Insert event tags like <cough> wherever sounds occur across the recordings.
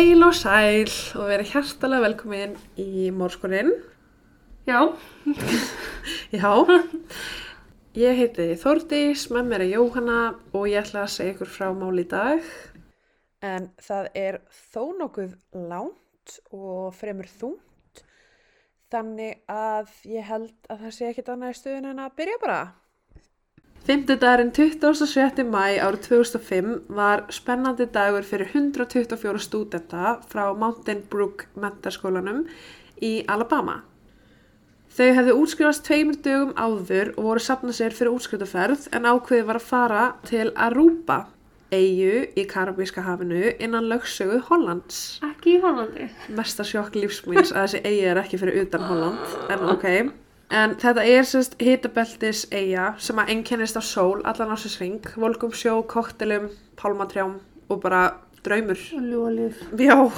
Heil og sæl og verið hjartalega velkomin í mórskurinn. Já, <laughs> Já, ég heiti Þórdís, með mér er Jóhanna og ég ætla að segja ykkur frá máli í dag. En það er þó nokkuð lánt og fremur þungt, þannig að ég held að það sé ekkit annað í stöðun en að byrja bara. Fymtudagurinn 27. mæ árið 2005 var spennandi dagur fyrir 124 stúdenta frá Mountain Brook mentarskólanum í Alabama. Þau hefðu útskrifast tveimur dögum áður og voru sapnað sér fyrir útskrifaferð en ákveði var að fara til Aruba, eigu í Karabíska hafinu innan lögsögu Hollands. ekki í Hollandi. Mesta sjokk lífsmýns að þessi eiga er ekki fyrir utan Holland, en ok. En þetta er sérst hitabeltis eiga sem að einkennist á sól allan á sér sving, volkum sjó, koktelum, pálmatrjám og bara draumur. Og ljúalíf. Já.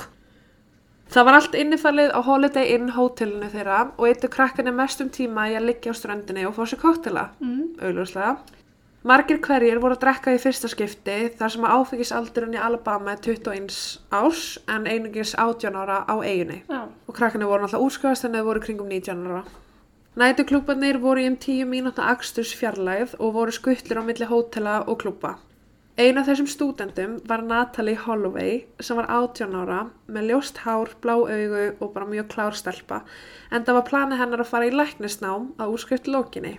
Það var allt innifallið á Holiday Inn hótelinu þeirra og eittu krakkarnir mestum tíma í að liggja á ströndinni og fá sér koktela, Mm. augljóslega. Margir hverjir voru að drekka í fyrsta skipti þar sem að áfengisaldurinn í Alabama er 21 árs en einungis 18 ára á eiginu. Já, Og krakkarnir voru náttúrulega úrskrifast en þau voru kringum 19 ára. Nætuklúbarnir voru í um 10 mínúta aksturs fjarlægð og voru skuttlur á milli hótela og klúba. Ein af þessum stúdendum var Natalie Holloway sem var 18 ára með ljóst hár, blá augu og bara mjög klár stelpa en það var planið hennar að fara í læknisnám að úrskrift lókinni.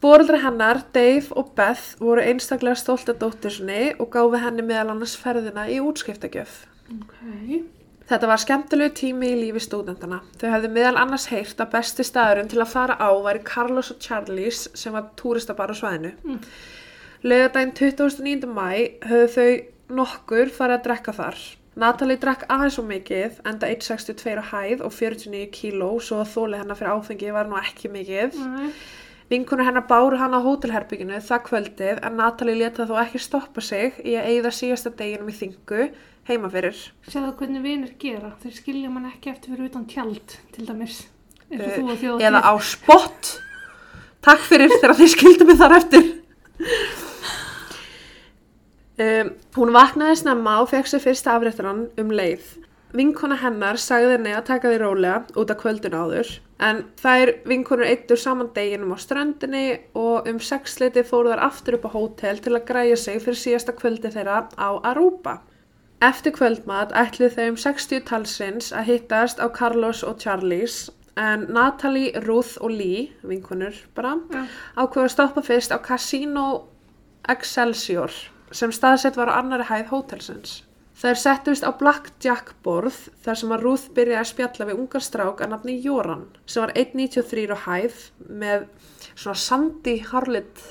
Bóreldri hennar, Dave og Beth voru einstaklega stolt af dóttur sinni og gáfi henni meðal annars ferðina í útskriftagjöf. ok. Þetta var skemmtilegu tími í lífi stúdentana. Þau hefðu meðal annars heyrt að besti staðurinn til að fara á væri Carlos og Charlies sem var túristabar á svæðinu. Mm. Laugadaginn 29. mæ höfðu þau nokkur farið að drekka þar. Natalie drekk aðeins svo mikið, enda 1,62 á hæð og 49 kíló, svo að þóli hennar fyrir áfengi var nú ekki mikið. Nei. Vinkunur hennar báru hann á hótelherbygginu það kvöldið en Natalie leta þó ekki stoppa sig í að eigða síðasta deginum í þingu heima fyrir. Sjáðu hvernig vinir gera. Þeir skilja mann ekki eftir fyrir utan tjald, til dæmis. Þjóða eða á spott takk fyrir þegar þið skildum mig þar eftir um, hún vaknaði snemma og fekk sér fyrsta afréttarann um leið vinkona hennar sagði henni að taka því rólega út af kvöldun áður en þær vinkonur eittur saman deginum á ströndinni og um sexleiti fóru þar aftur upp á hótel til að græja sig fyrir síðasta kvöldi þeirra á Aruba Eftir kvöldmat ætluð þau um 60 talsins að hittast á Carlos og Charlies en Natalie, Ruth og Lee, vinkonur bara, Já. ákveðu að stoppa fyrst á Casino Excelsior sem staðsett var á annari hæð hótelsins. Þær settust á Blackjack borð þar sem að Ruth byrjaði að spjalla við ungar strák að nafni Joran sem var 1,93 á hæð með svona sandi harlit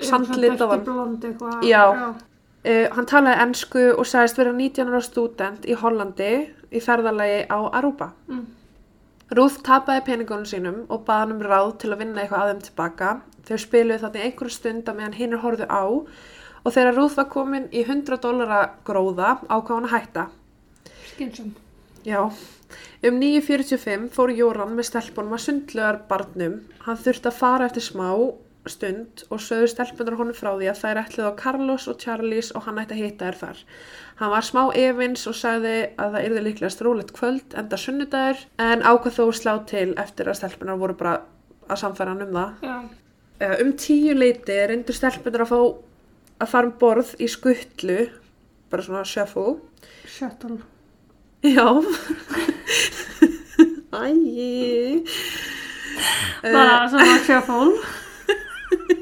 sandlit á hann. Eitthvað. Já. Uh, hann talaði ennsku og sagðist vera 19 ára stúdent í Hollandi í ferðalagi á Aruba. Mm. Ruth tapaði peningunum sínum og baði hann um ráð til að vinna eitthvað að þeim tilbaka. Þau spiluðu þarna einhverju stund að meðan hinnur horfðu á og þegar Ruth var komin í 100 dólara gróða ákvað hann að hætta. Skynsum. Já, um 9.45 fór Jóran með stelpunum að sundlugar barnum. Hann þurfti að fara eftir smá stund og sögðu stelpunar honum frá því að þær ætluðu á Carlos og Charlies og hann ætti að hitta þær þar. Hann var smá evins og sagði að það yrði líklegast rólegt kvöld enda sunnudagur en ákvað þó slá til eftir að stelpunar voru bara að samfæra hann um það. Já. Eh, Um tíu leiti reyndu stelpunar að fá að fara um borð í skuttlu, bara svona shuffle. Shuttle. Já <laughs> Æi Bara svona sjöfól. <laughs> <laughs>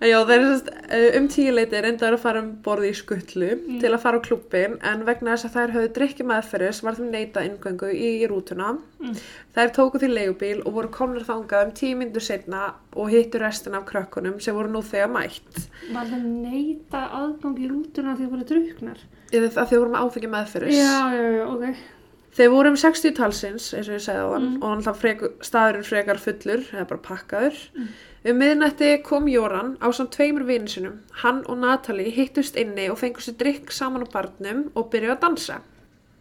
Já, það er sérst uh, um tíu leiti reyndar að fara um borði í skuttlu til að fara á klubbin en vegna þess að þær höfðu drikki meðferðis var þeim neita inngöngu í, rútuna. Mm. Þær tóku því leigubíl og voru komnar þangað um tíu myndur setna og hittu restin af krökkunum sem voru nú þegar mætt. Var það neita aðgang í rútuna því það voru druknar? Eða þau voru með áfengi meðferðis. Já, já, já, ok. Þeir voru um 60 talsins, eins og ég segði á hann, Mm. og hann frek, staðurinn frekar fullur, eða bara pakkaður. Um miðnætti kom Jóran á samt tveimur vini sinum. Hann og Natalie hittust inni og fengur sér drikk saman á barnum og byrjuði að dansa.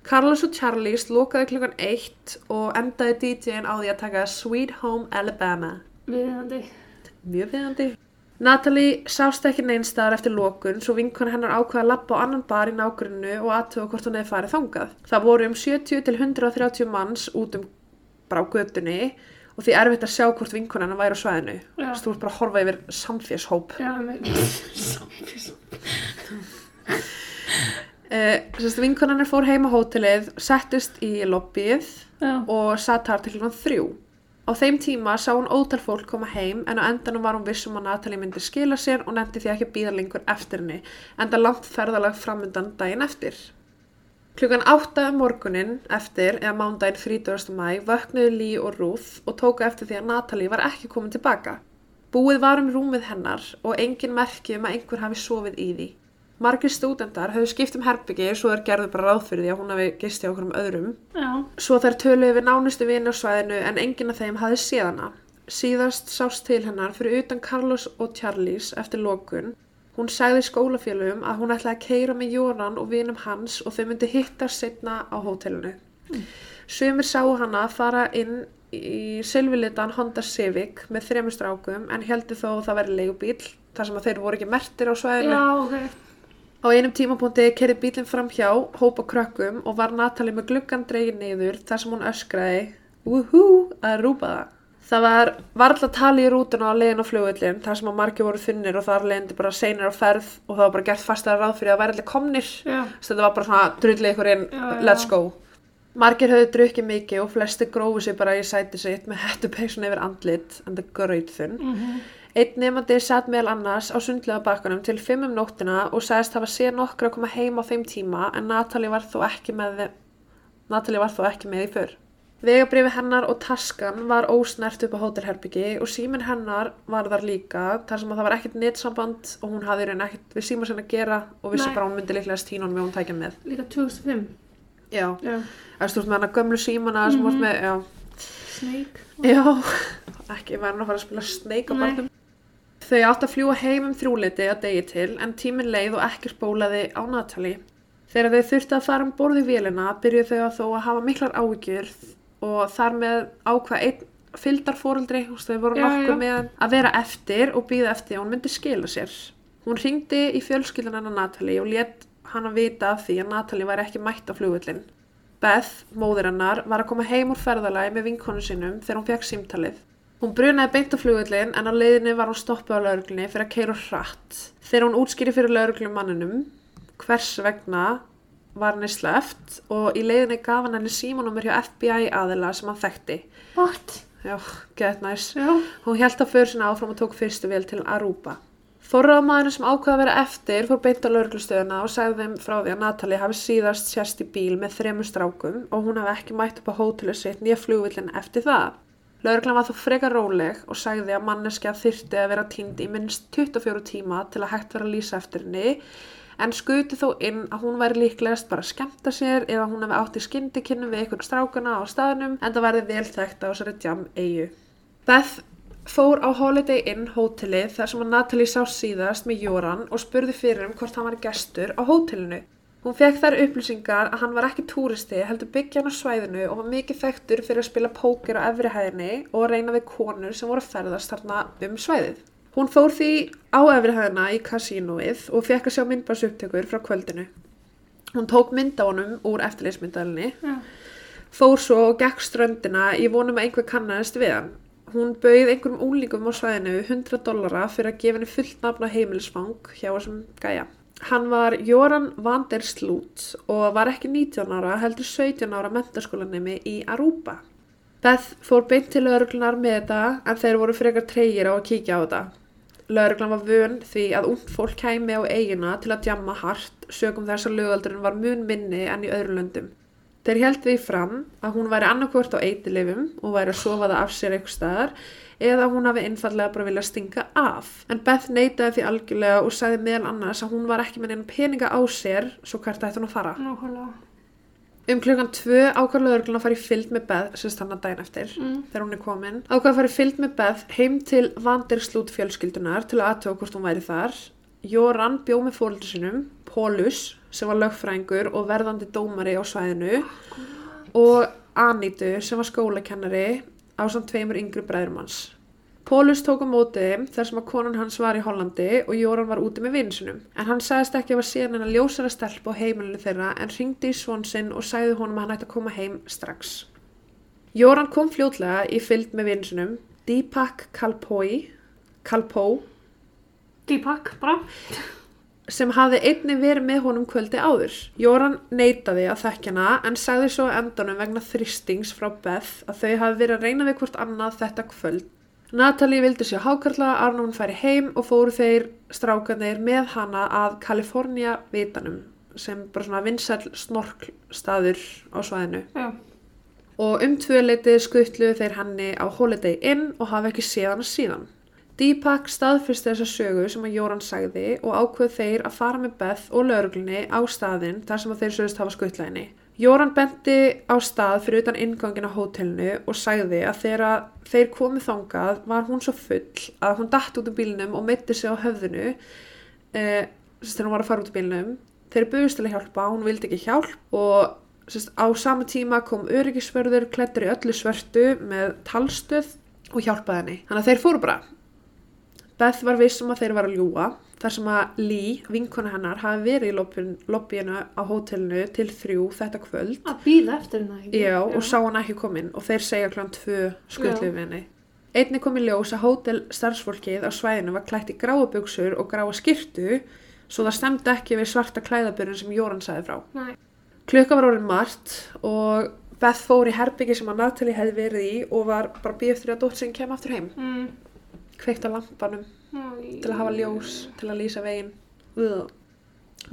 Carlos og Charlies lokaði klukkan eitt og endaði DJ-in á því að taka Sweet Home Alabama. Viðandi. Mjög viðandi. Natalie sást ekki neinstaðar eftir lokun svo vinkona hennar ákvaða að lappa á annan bar í nágrunnu og aðtöfa hvort hún hefði farið þangað. Það voru um 70 til 130 manns út um bara á götunni og því erfitt að sjá hvort vinkona hennar væri á svæðinu. Þú ert bara að horfa yfir samfélshóp. Já, samfés. Uh, vinkona hennar fór heim á hótelið, settist í lobbyið Já, og satt þar til klukkan þrjú. Á þeim tíma sá hún ótal fólk koma heim en á endanum var hún vissum að Natalie myndi skila sér og nefndi því ekki að býða lengur eftir henni enda langt ferðalag framundan daginn eftir. Klukkan átta morgunin eftir, eða mándaginn 30. mæ, vöknuðu Lee og Ruth og tóku eftir því að Natalie var ekki komin tilbaka. Búið var um rúmið hennar og engin merki um að einhver hafi sofið í því. Margir stúdendar höfðu skipt um herbyggi svo þær gerðu bara ráð fyrir því að hún hafi gisti á okkur um öðrum. já, Svo þær töluðu við nánustu vini á svæðinu en enginn af þeim hafði séð hana. Síðast sást til hennar fyrir utan Carlos og Charlies eftir lokun. Hún sagði skólafélugum að hún ætlaði að keira með Jóran og vinum hans og þau myndi hittast setna á hótelinu. Sumir sáu hana fara inn í silvilitan Honda Civic með þremur strákum en heldur þó að það væri leigubíl þar sem að þeir voru ekki mertir á svæðinu. já, ok. Á einum tímapunkti kerði bílinn fram hjá, hópa krökkum og var Natalie með gluggan dregin niður þar sem hún öskraði Woohoo að rúpa það. Það var varla tali í rútuna á leiðin á flugvöllin þar sem að margir voru þunnir og þar leiðindi bara seinir á ferð og það var bara gert fastara ráð fyrir að væri allir komnir. Að þetta var bara svona drullið ykkur inn, já. let's go. Margir höfðu drukkið mikið og flesti grófu sig bara í sæti sitt með <laughs> hettupeysun yfir andlit en það gröyt þunn. mhm, Einn nefandi satt meðal annars á sundlega bakkanum til fimm um nóttina og sagðist hafa séð nokkra að koma heim á þeim tíma en Natalie var þó ekki með, Natalie var þó ekki með í för. Vegabrifi hennar og taskan var ósnert upp á hótelherbyggi og síminn hennar var þar líka þar sem að það var ekkert netsamband og hún hafði raun ekkert við síma sinna að gera og vissi Nei. bara hún myndi líklega stínun við hún tækja með. líka 2005. Já, það stúrt með hennar gömlu símana sem mm Mhm. með, já. Snake. Já, <laughs> ekki verðin að fara að spila Snake á barnum. Þau átt að fljúa heim um þrjúleiti að degi til en tíminn leið og ekkert bólaði á Natalie. Þegar þau þurftu að fara um borði vélina byrjuðu þau að þó að hafa miklar áhyggjur og þar með ákvað einn veist, þau voru nokkuð með að vera eftir og býða eftir að hún myndi skila sér. Hún ringdi í fjölskyldan hennar Natalie og let hana vita af því að Natalie væri ekki mætt á flugvöllin. Beth, móðir hennar, var að koma heim úr ferðalagi með vinkonu sinum þegar hún fekk símtalið. Hún brunaði beint á flugvöllin en á leiðinni var hún stoppuð á lauruglunni fyrir að keira hratt. Þegar hún útskýri fyrir lauruglum manninum hvers vegna var henni sleft og í leiðinni gaf hann henni símanúmer hjá FBI aðila sem hann þekkti. What? Já, get næs. Já, Hún held að fyrir sinna áfram og tók fyrstu vel til Aruba. Þorraðamaðurinn sem ákvaða að vera eftir fór beint á lauruglustöðuna og sagði þeim frá því að Natalie hafi síðast sérst í bíl með þremur strákum og hún hafi ekki mætt upp á hótelu sitt nýja flugvillin eftir það. Lauruglan var þó frekar róleg og sagði að manneskja þyrfti að vera týnd í minnst 24 tíma til að hægt vera að lýsa eftir henni en skuti þó inn að hún væri líklegast bara að skemmta sér eða hún hefði átt í skyndikynnu við ykkur strákana á staðnum en það verði vel þekkt á þessari jam eigu. Beth fór á Holiday Inn hótelið þar sem að Natalie sá síðast með Jóran og spurði fyrir um hvort hann var gestur á hótelinu. Hún fekk þær upplýsingar að hann var ekki túristi heldur byggjan á svæðinu og var mikið þekktur fyrir að spila póker á efri hæðinni og reyna við konur sem voru að ferðast þarna um svæðið. Hún fór því á efri hæðina í kasínóið og fekk að sjá myndbarsuptökur frá kvöldinu. Hún tók mynd á honum úr eftirleysmyndalinni já, fór svo og gekk ströndina í vonum að einhver kannast við hann. Hún bauð einhverjum úlingum á svæðinu 100 dollara fyrir að gefa henni fullt nafn á heimilisfang hjá þessum gæja. Hann var Joran van der Sloot og var ekki 19 ára, heldur 17 ára mentaskólanemi í Aruba. Beth fór beint til lauruglunar með þetta en þeir voru frekar treyjir á að kíkja á þetta. Lauruglan var vön því að ung fólk kæmi á eigina til að djamma hart sögum þess að lögaldurinn var mun minni enn í öðru löndum. Þeir held því fram að hún væri annarkvort á eitilifum og væri að sofa það af sér eitthvað staðar eða hún hafi einfallega bara viljað stinga af. En Beth neitaði því algjörlega og sagði meðal annars að hún var ekki með neina peninga á sér svo hvert ætti hún að fara. nákvæmlega. Um klukkan tvö ákvað lögreglan að fara í fylgd með Beth, sem stanna daginn eftir, Mm. þegar hún er komin. Ákvað að fara í fylgd með Beth heim til Vanderslút fjölskyldunar til að aðtöfa hvort hún væri þar. Jóran bjó með fóröldur sinum, Pólus, sem var lögfræðingur og verðandi dómari á svæðinu og Anítu, sem var skólakennari á samt tveimur yngri bræðurum hans. Pólus tók á móti þeim þar sem að konan hans var í Hollandi og Jóran var úti með vinsunum. En hann sagðist ekki að var síðan en að ljósara stelp á heimilinu þeirra en ringdi í svon sinn og sagði honum að hann ætti að koma heim strax. Jóran kom fljótlega í fylgd með vinsunum, Deepak Kalpoi, Kalpó, Deepak, bara. Sem hafði einni verið með honum kvöldi áður. Jóran neitaði að þekkjana en sagði svo á endanum vegna þristings frá Beth að þau hafi verið að reyna við hvort annað þetta kvöld. Natalie vildi sér hákarla Arnón færi heim og fóru þeir strákanir með hana að Kalifornia vitanum sem bara svona vinsæll snorklstaður á svæðinu. Já. Og um tvöleitið skuttluðu þeir henni á Holiday Inn og hafa ekki séð hana síðan. Deepak staðfyrsti þessa sögu sem að Jóran sagði og ákveð þeir að fara með Beth og lauruglunni á staðinn þar sem að þeir sögust hafa skuttlæðinni. Jóran benti á stað fyrir utan ingangin á hótelinu og sagði að þegar þeir komið þangað var hún svo full að hún datt út úr bílnum og mitti sig á höfðinu eh, þegar hún var að fara út úr bílnum. Þeir buðist að hjálpa, hún vildi ekki hjálp og sérst, á sama tíma kom öryggisvörður klættur í öllu svörtu með talstöð og hjálpaði henni. Þannig að þeir fóru bara. Beth var vissum að þeir var að ljúa þar sem að Lee, vinkona hennar, hafi verið í lobbyin- lobbyinu á hótelinu til þrjú þetta kvöld. Að býða eftir hennar, ekki? Já, og sá hann ekki komin og þeir segja kláðan tvö skutlu við henni. Einni kom í ljós að hótel starfsfólkið á svæðinu var klætt í gráa buksur og gráa skirtu svo það stemdi ekki við svarta klæðaburinn sem Jóran sagði frá. Nei. Klukka var orðin margt og Beth fór í herbyggi sem að Natalie hefði verið í og var bara býð eftir að dótt sem kem aftur heim. Mm. Kveikt á lampanum Æ. til að hafa ljós, til að lýsa veginn. Ugh.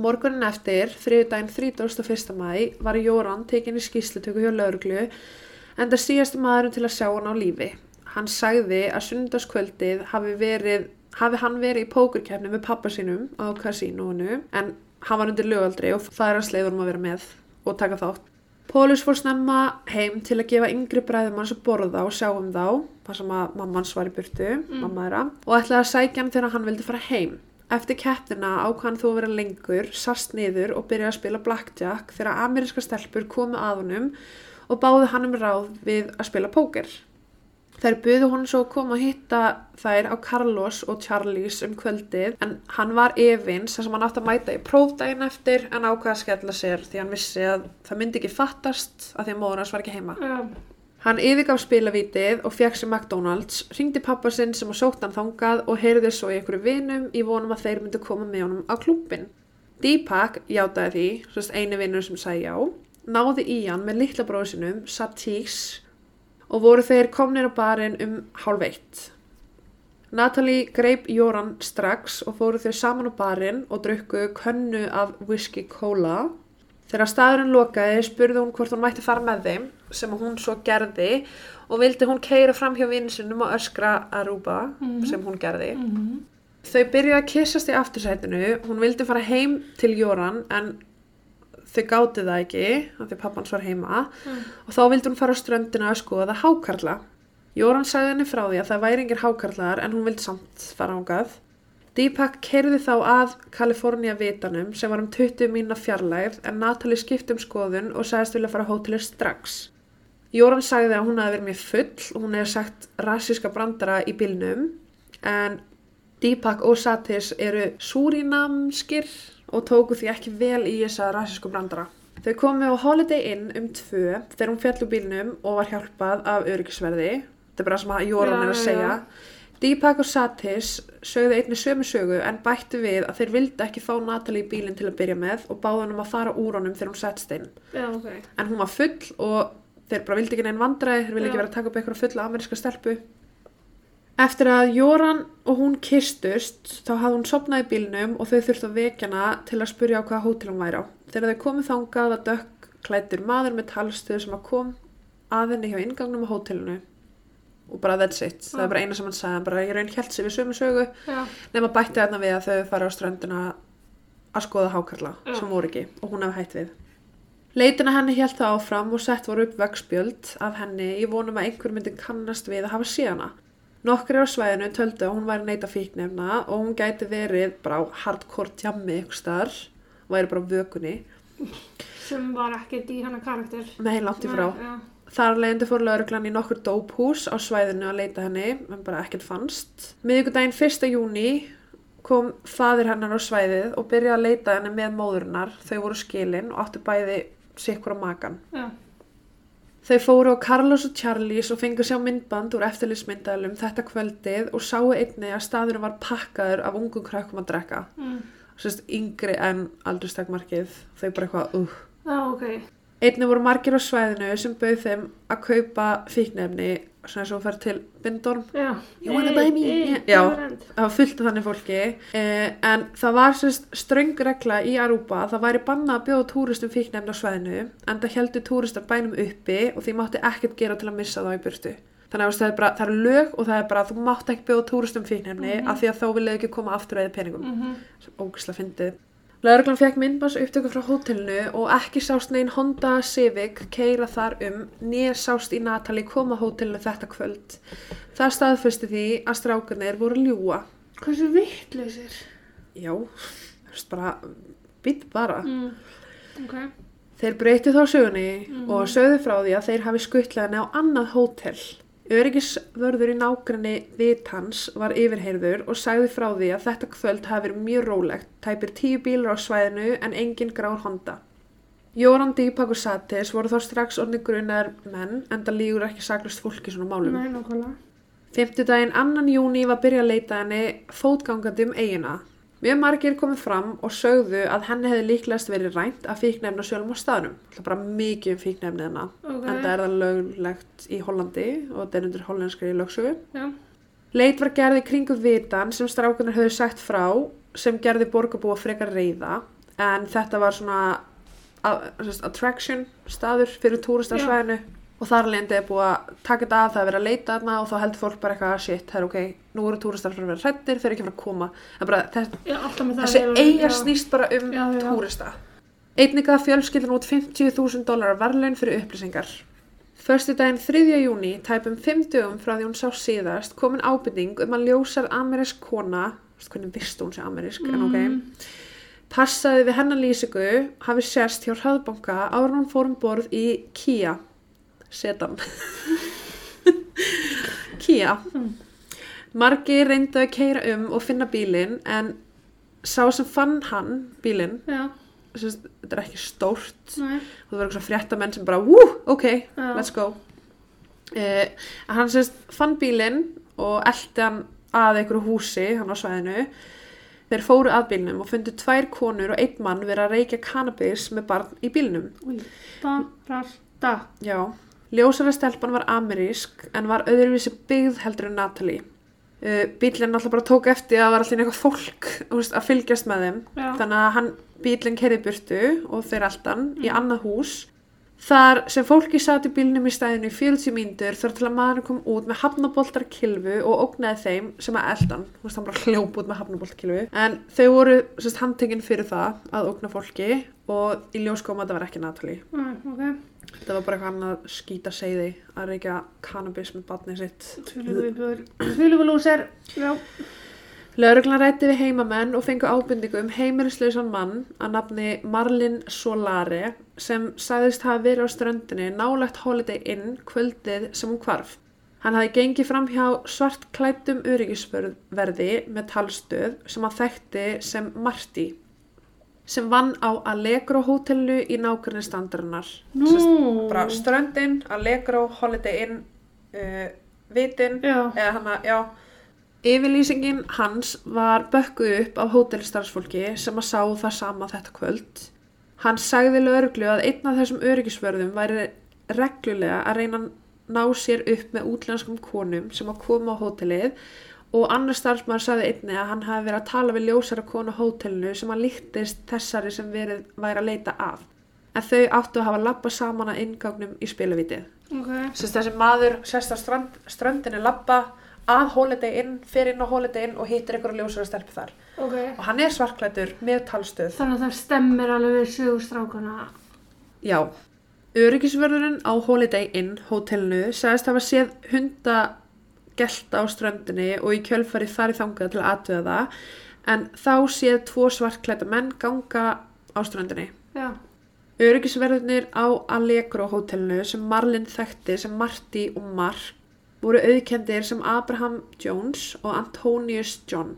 Morgunin eftir, þriðdægin 31. mæ, var Jóran tekin í skýslutöku hjá lauruglu en það síðasti maðurinn til að sjá hann á lífi. Hann sagði að sunnudagskvöldið hafi, verið, hafi hann verið í pókurkefni með pappa sínum á kasínónu en hann var undir lögaldri og það er að sleiður um að vera með og taka þátt. Pólus fór snemma heim til að gefa yngri bræðum hans að borða og sjá um þá, þar sem að mamma hans var í burtu, mamma þeirra, og ætlaði að sækja hann þegar hann vildi fara heim. Eftir keppnina ákvæðan þú að vera lengur, sast niður og byrjaði að spila blackjack þegar ameríska stelpur komu að honum og báði hann um ráð við að spila póker. Þær buðu hún svo að koma að hitta þær á Carlos og Charlies um kvöldið en hann var efins þar sem hann átti að mæta í prófdægin eftir en ákvaða að skella sér því hann vissi að það myndi ekki fattast að því að móður hans var ekki heima. Já. Hann yfirgaf spilavítið og fekk sér McDonalds, ringdi pappa sinn sem að sótt hann þangað og heyrði svo í einhverju vinum í vonum að þeir myndu koma með honum á klúbbin. Deepak játaði því, einu vinnur sem sagði já, náði í hann með litla bróðu sinum, Satís, og voru þeir komnir á barinn um hálf eitt. Natalie greip Jóran strax og fóru þeir saman á barinn og drukku könnu af whisky cola. Þegar staðurinn lokaði spurði hún hvort hún mætti fara með þeim sem hún svo gerði og vildi hún keira fram hjá vinsinum og öskra Aruba sem hún gerði. Mm Þau byrjuði að kissast í aftursætinu, hún vildi fara heim til Jóran en þau gáti það ekki af því pappans var heima Mm. og þá vildi hún fara á ströndina að skoða hákarla. Jóran sagði henni frá því að það væri engir hákarlar en hún vildi samt fara ángað. Deepak kerði þá að Kalifornia vitanum sem var um 20 mína fjarlægð en Natalie skipti um skoðun og sagðist vilja fara á hótelið strax. Jóran sagði að hún hefði verið mjög full og hún hefði sagt rassíska brandara í bílnum en Deepak og Satis eru súrinamskir og tóku því ekki vel í þessa rassísku brandara. Þau komu á Holiday Inn um tvö þegar hún fjall úr bílnum og var hjálpað af öryggisverði. Þetta er bara sem að Jóran er að segja. Deepak og Satis sögðu einni sömu sögu en bættu við að þeir vildi ekki fá Natalie í bílinn til að byrja með og báðu hann um að fara úr honum þegar hún settst inn. Já, ok. En hún var full og þeir bara vildi ekki neinn vandræði, þeir vildi ekki Já. vera að taka upp eitthvað fulla ameríska stelpu. Eftir að Jóran og hún kistust þá hafði hún sopnað í bílnum og þau þurftu að vekja hana til að spurja á hvaða hótel hún væri á. Þegar þau komið þangað var dökk klættur maður með talstöð sem að kom að henni hjá ingangnum á hótelinu og bara that's it. Það er bara eina sem hann sagði, hann bara ég raun hjælt sig við sömu sögu Já. nema bætti þarna við að þau fara á ströndina að skoða hákarla Já. sem voru ekki og hún hefði hætt við. Leitina henni hélt það áfram og sett voru upp vegspjöld af henni í vonum að einhver myndi kannast við að hafa séð hana. Nokkri á svæðinu töldu að hún væri neita fíknefna og hún gæti verið bara hardcore tjammi ykkur starf væri bara vökunni Sem var ekkert í hana karakter. heim langt í frá. Nei, Já. Þar leiðandi fór lauruglan í nokkur dóphús á svæðinu að leita henni, en bara ekkert fannst. Miðvikudaginn 1. júni kom fadir hennar á svæðið og byrjaði að leita henni með móðurinnar. Þau voru skilin og áttu bæði sikkur á makan. Já. Þau fóru á Carlos og Charlies og fengu sjá myndband úr eftirlýsmyndalum þetta kvöldið og sáu einni að staðurinn var pakkaður af ungum krökkum að drekka. Mm. Sérst yngri en aldurstakmarkið. Þau bara eitthvað, uh. Já, ok. Einni voru margir á svæðinu sem bauð þeim að kaupa fíknefni svona eins og fer til Bindorm. Já. Me? Já. Það var fullt af þannig fólki eh, en það var sérst ströng regla í Arúpa að það væri banna að bjóða túristum fíknefni á svæðinu en það heldur túristar bænum uppi og því mátti ekkert gera til að missa þá í burtu. Þannig að það er, bara, það er lög og það er bara að þú mátt ekki bjóða túristum fíknefni af því að þá vilja ekki koma aftur að peningum. Mm Sem ógislega fyndið. Lörglan fekk myndbans upptöku frá hótelinu og ekki sást neginn Honda Civic keira þar um, nér sást í Natali koma á hótelinu þetta kvöld. Það staðfyrsti því að strákunir voru ljúa. Hversu vittlausir? Já, þú veist bara, býtt bara. Mm. Ok. Þeir breytið þá sögunni og sögðu frá því að þeir hafi skuttlað henni á annað hótel. Öryggisvörður í nágranni Vitans var yfirheyrður og sagði frá því að þetta kvöld hafi verið mjög rólegt, tæpir tíu bílar á svæðinu en engin grár Honda. Jóran Dípak og Satis voru þá strax orðni grunar menn en það lígur ekki saklust fólki svona málum. Nei, nákvæmlega. Fymtudaginn annan júni var byrjað að leita henni fótgangandi um eigina. Mjög margir komið fram og sögðu að henni hefði líklegast verið rænt af fíknefna sjálfum á staðnum. Það er bara mikið um fíknefni hennar. Ok. En það er það löglegt í Hollandi og þetta er undir hollenskri lögsögu. Já. Leit var gerði kringu vitan sem strákunar höfðu sagt frá sem gerði borgarbúa frekar reyða. En þetta var svona attraction staður fyrir túristarsvæðinu og þar lendi er búið að taka þetta af það er verið að leita þarna og þá heldur fólk bara eitthvað shit, það er ok, nú eru túristar fyrir að vera hrættir, þeir eru ekki að fara að koma. En bara, þess, Já, þessi eiga snýst bara um Já, já, túrista. Einnig að fjölskyldin út 50.000 dólarar verðlaun fyrir upplýsingar. Förstu daginn 3. júni, tæpum 5 dögum frá því hún sá síðast, komin ábyrning um að ljósar amerísk kona, hvernig vist hún sé amerísk, en ok, Mm. passaði við hennar lýsingu, hafi sérst hjá hraðbanka en hún fór um borð í Kia, sedan. Kia. Margi reyndu að keira um og finna bílinn en sá sem fann hann bílinn, Já. þetta er ekki stórt Nei. og það var eitthvað fréttamenn sem bara, wú, ok, Já. let's go. Uh, hann sérst fann bílinn og eldi hann að einhverju húsi, hann á svæðinu. Þeir fóru að bílnum og fundu tvær konur og einn mann vera að reykja cannabis með barn í bílnum. Új. Barasta. Já, ljósara stelpan var amerísk en var öðruvísi byggð heldur en Natalie. Uh, bílinn alltaf bara tók eftir að það var alltaf eitthvað fólk veist, að fylgjast með þeim. Já. Þannig að hann, bílinn kerði burtu og þeir alltan í annað hús. Þar sem fólki satt í bílnum í stæðinu í 40 mínútur þar til að maður kom út með hafnaboltar kilfu og ógnaði þeim sem að eldan. Þú veist, hann bara hljóp út með hafnabolt kilfu. En þau voru handtekinn fyrir það að ógna fólki og í ljós kom að það var ekki Natalie. Nei, ok. Það var bara eitthvað annað skýta seiði að reykja cannabis með batnið sitt. Já. Lauruglan rætti við heimamenn og fengu ábyrningu um heimilislausan mann að nafni Marlin Solare sem sagðist hafa verið á ströndinni nálegt Holiday Inn kvöldið sem hún hvarf. Hann hafi gengið fram hjá svart klættum öryggisverði með talstöð sem hann þekkti sem Marti sem vann á Allegro hótelinu í nákvæmni standarinnar. Nú. bara ströndin, Allegro, Holiday Inn, uh, Vitin, eða hann að, já. Yfirlýsingin hans var bökkuð upp af hótelstarfsfólki sem að sá það sama þetta kvöld. Hann sagði lögreglu að einn af þessum öryggisvörðum væri reglulega að reyna að ná sér upp með útlenskum konum sem að koma á hótelið og annar starfsmaður sagði einni að hann hafi verið að tala við ljósara konu hótelinu sem að líktist þessari sem verið væri að leita af. En þau áttu að hafa lappa saman að ingágnum í spiluvitið. Ok. Sérst þessi maður sérst á strand, strandinni lappa að Holiday Inn, fer inn á Holiday Inn og hittir einhverju ljósara stelpu þar. Ok. Og hann er svarklættur með talstöð. Þannig að það stemmir alveg við sögustrákana. Já. Öryggisvörðurinn á Holiday Inn hótelinu sagðist hafa séð hunda gelta á ströndinni og í kjölfari farið þangað til að aðtöða það en þá séð tvo svartklæta menn ganga á ströndinni. Já. Öryggisverðinir á Allegro hótelinu sem Marlin þekkti sem Marty og Mark voru auðkendir sem Abraham Jones og Antonius John.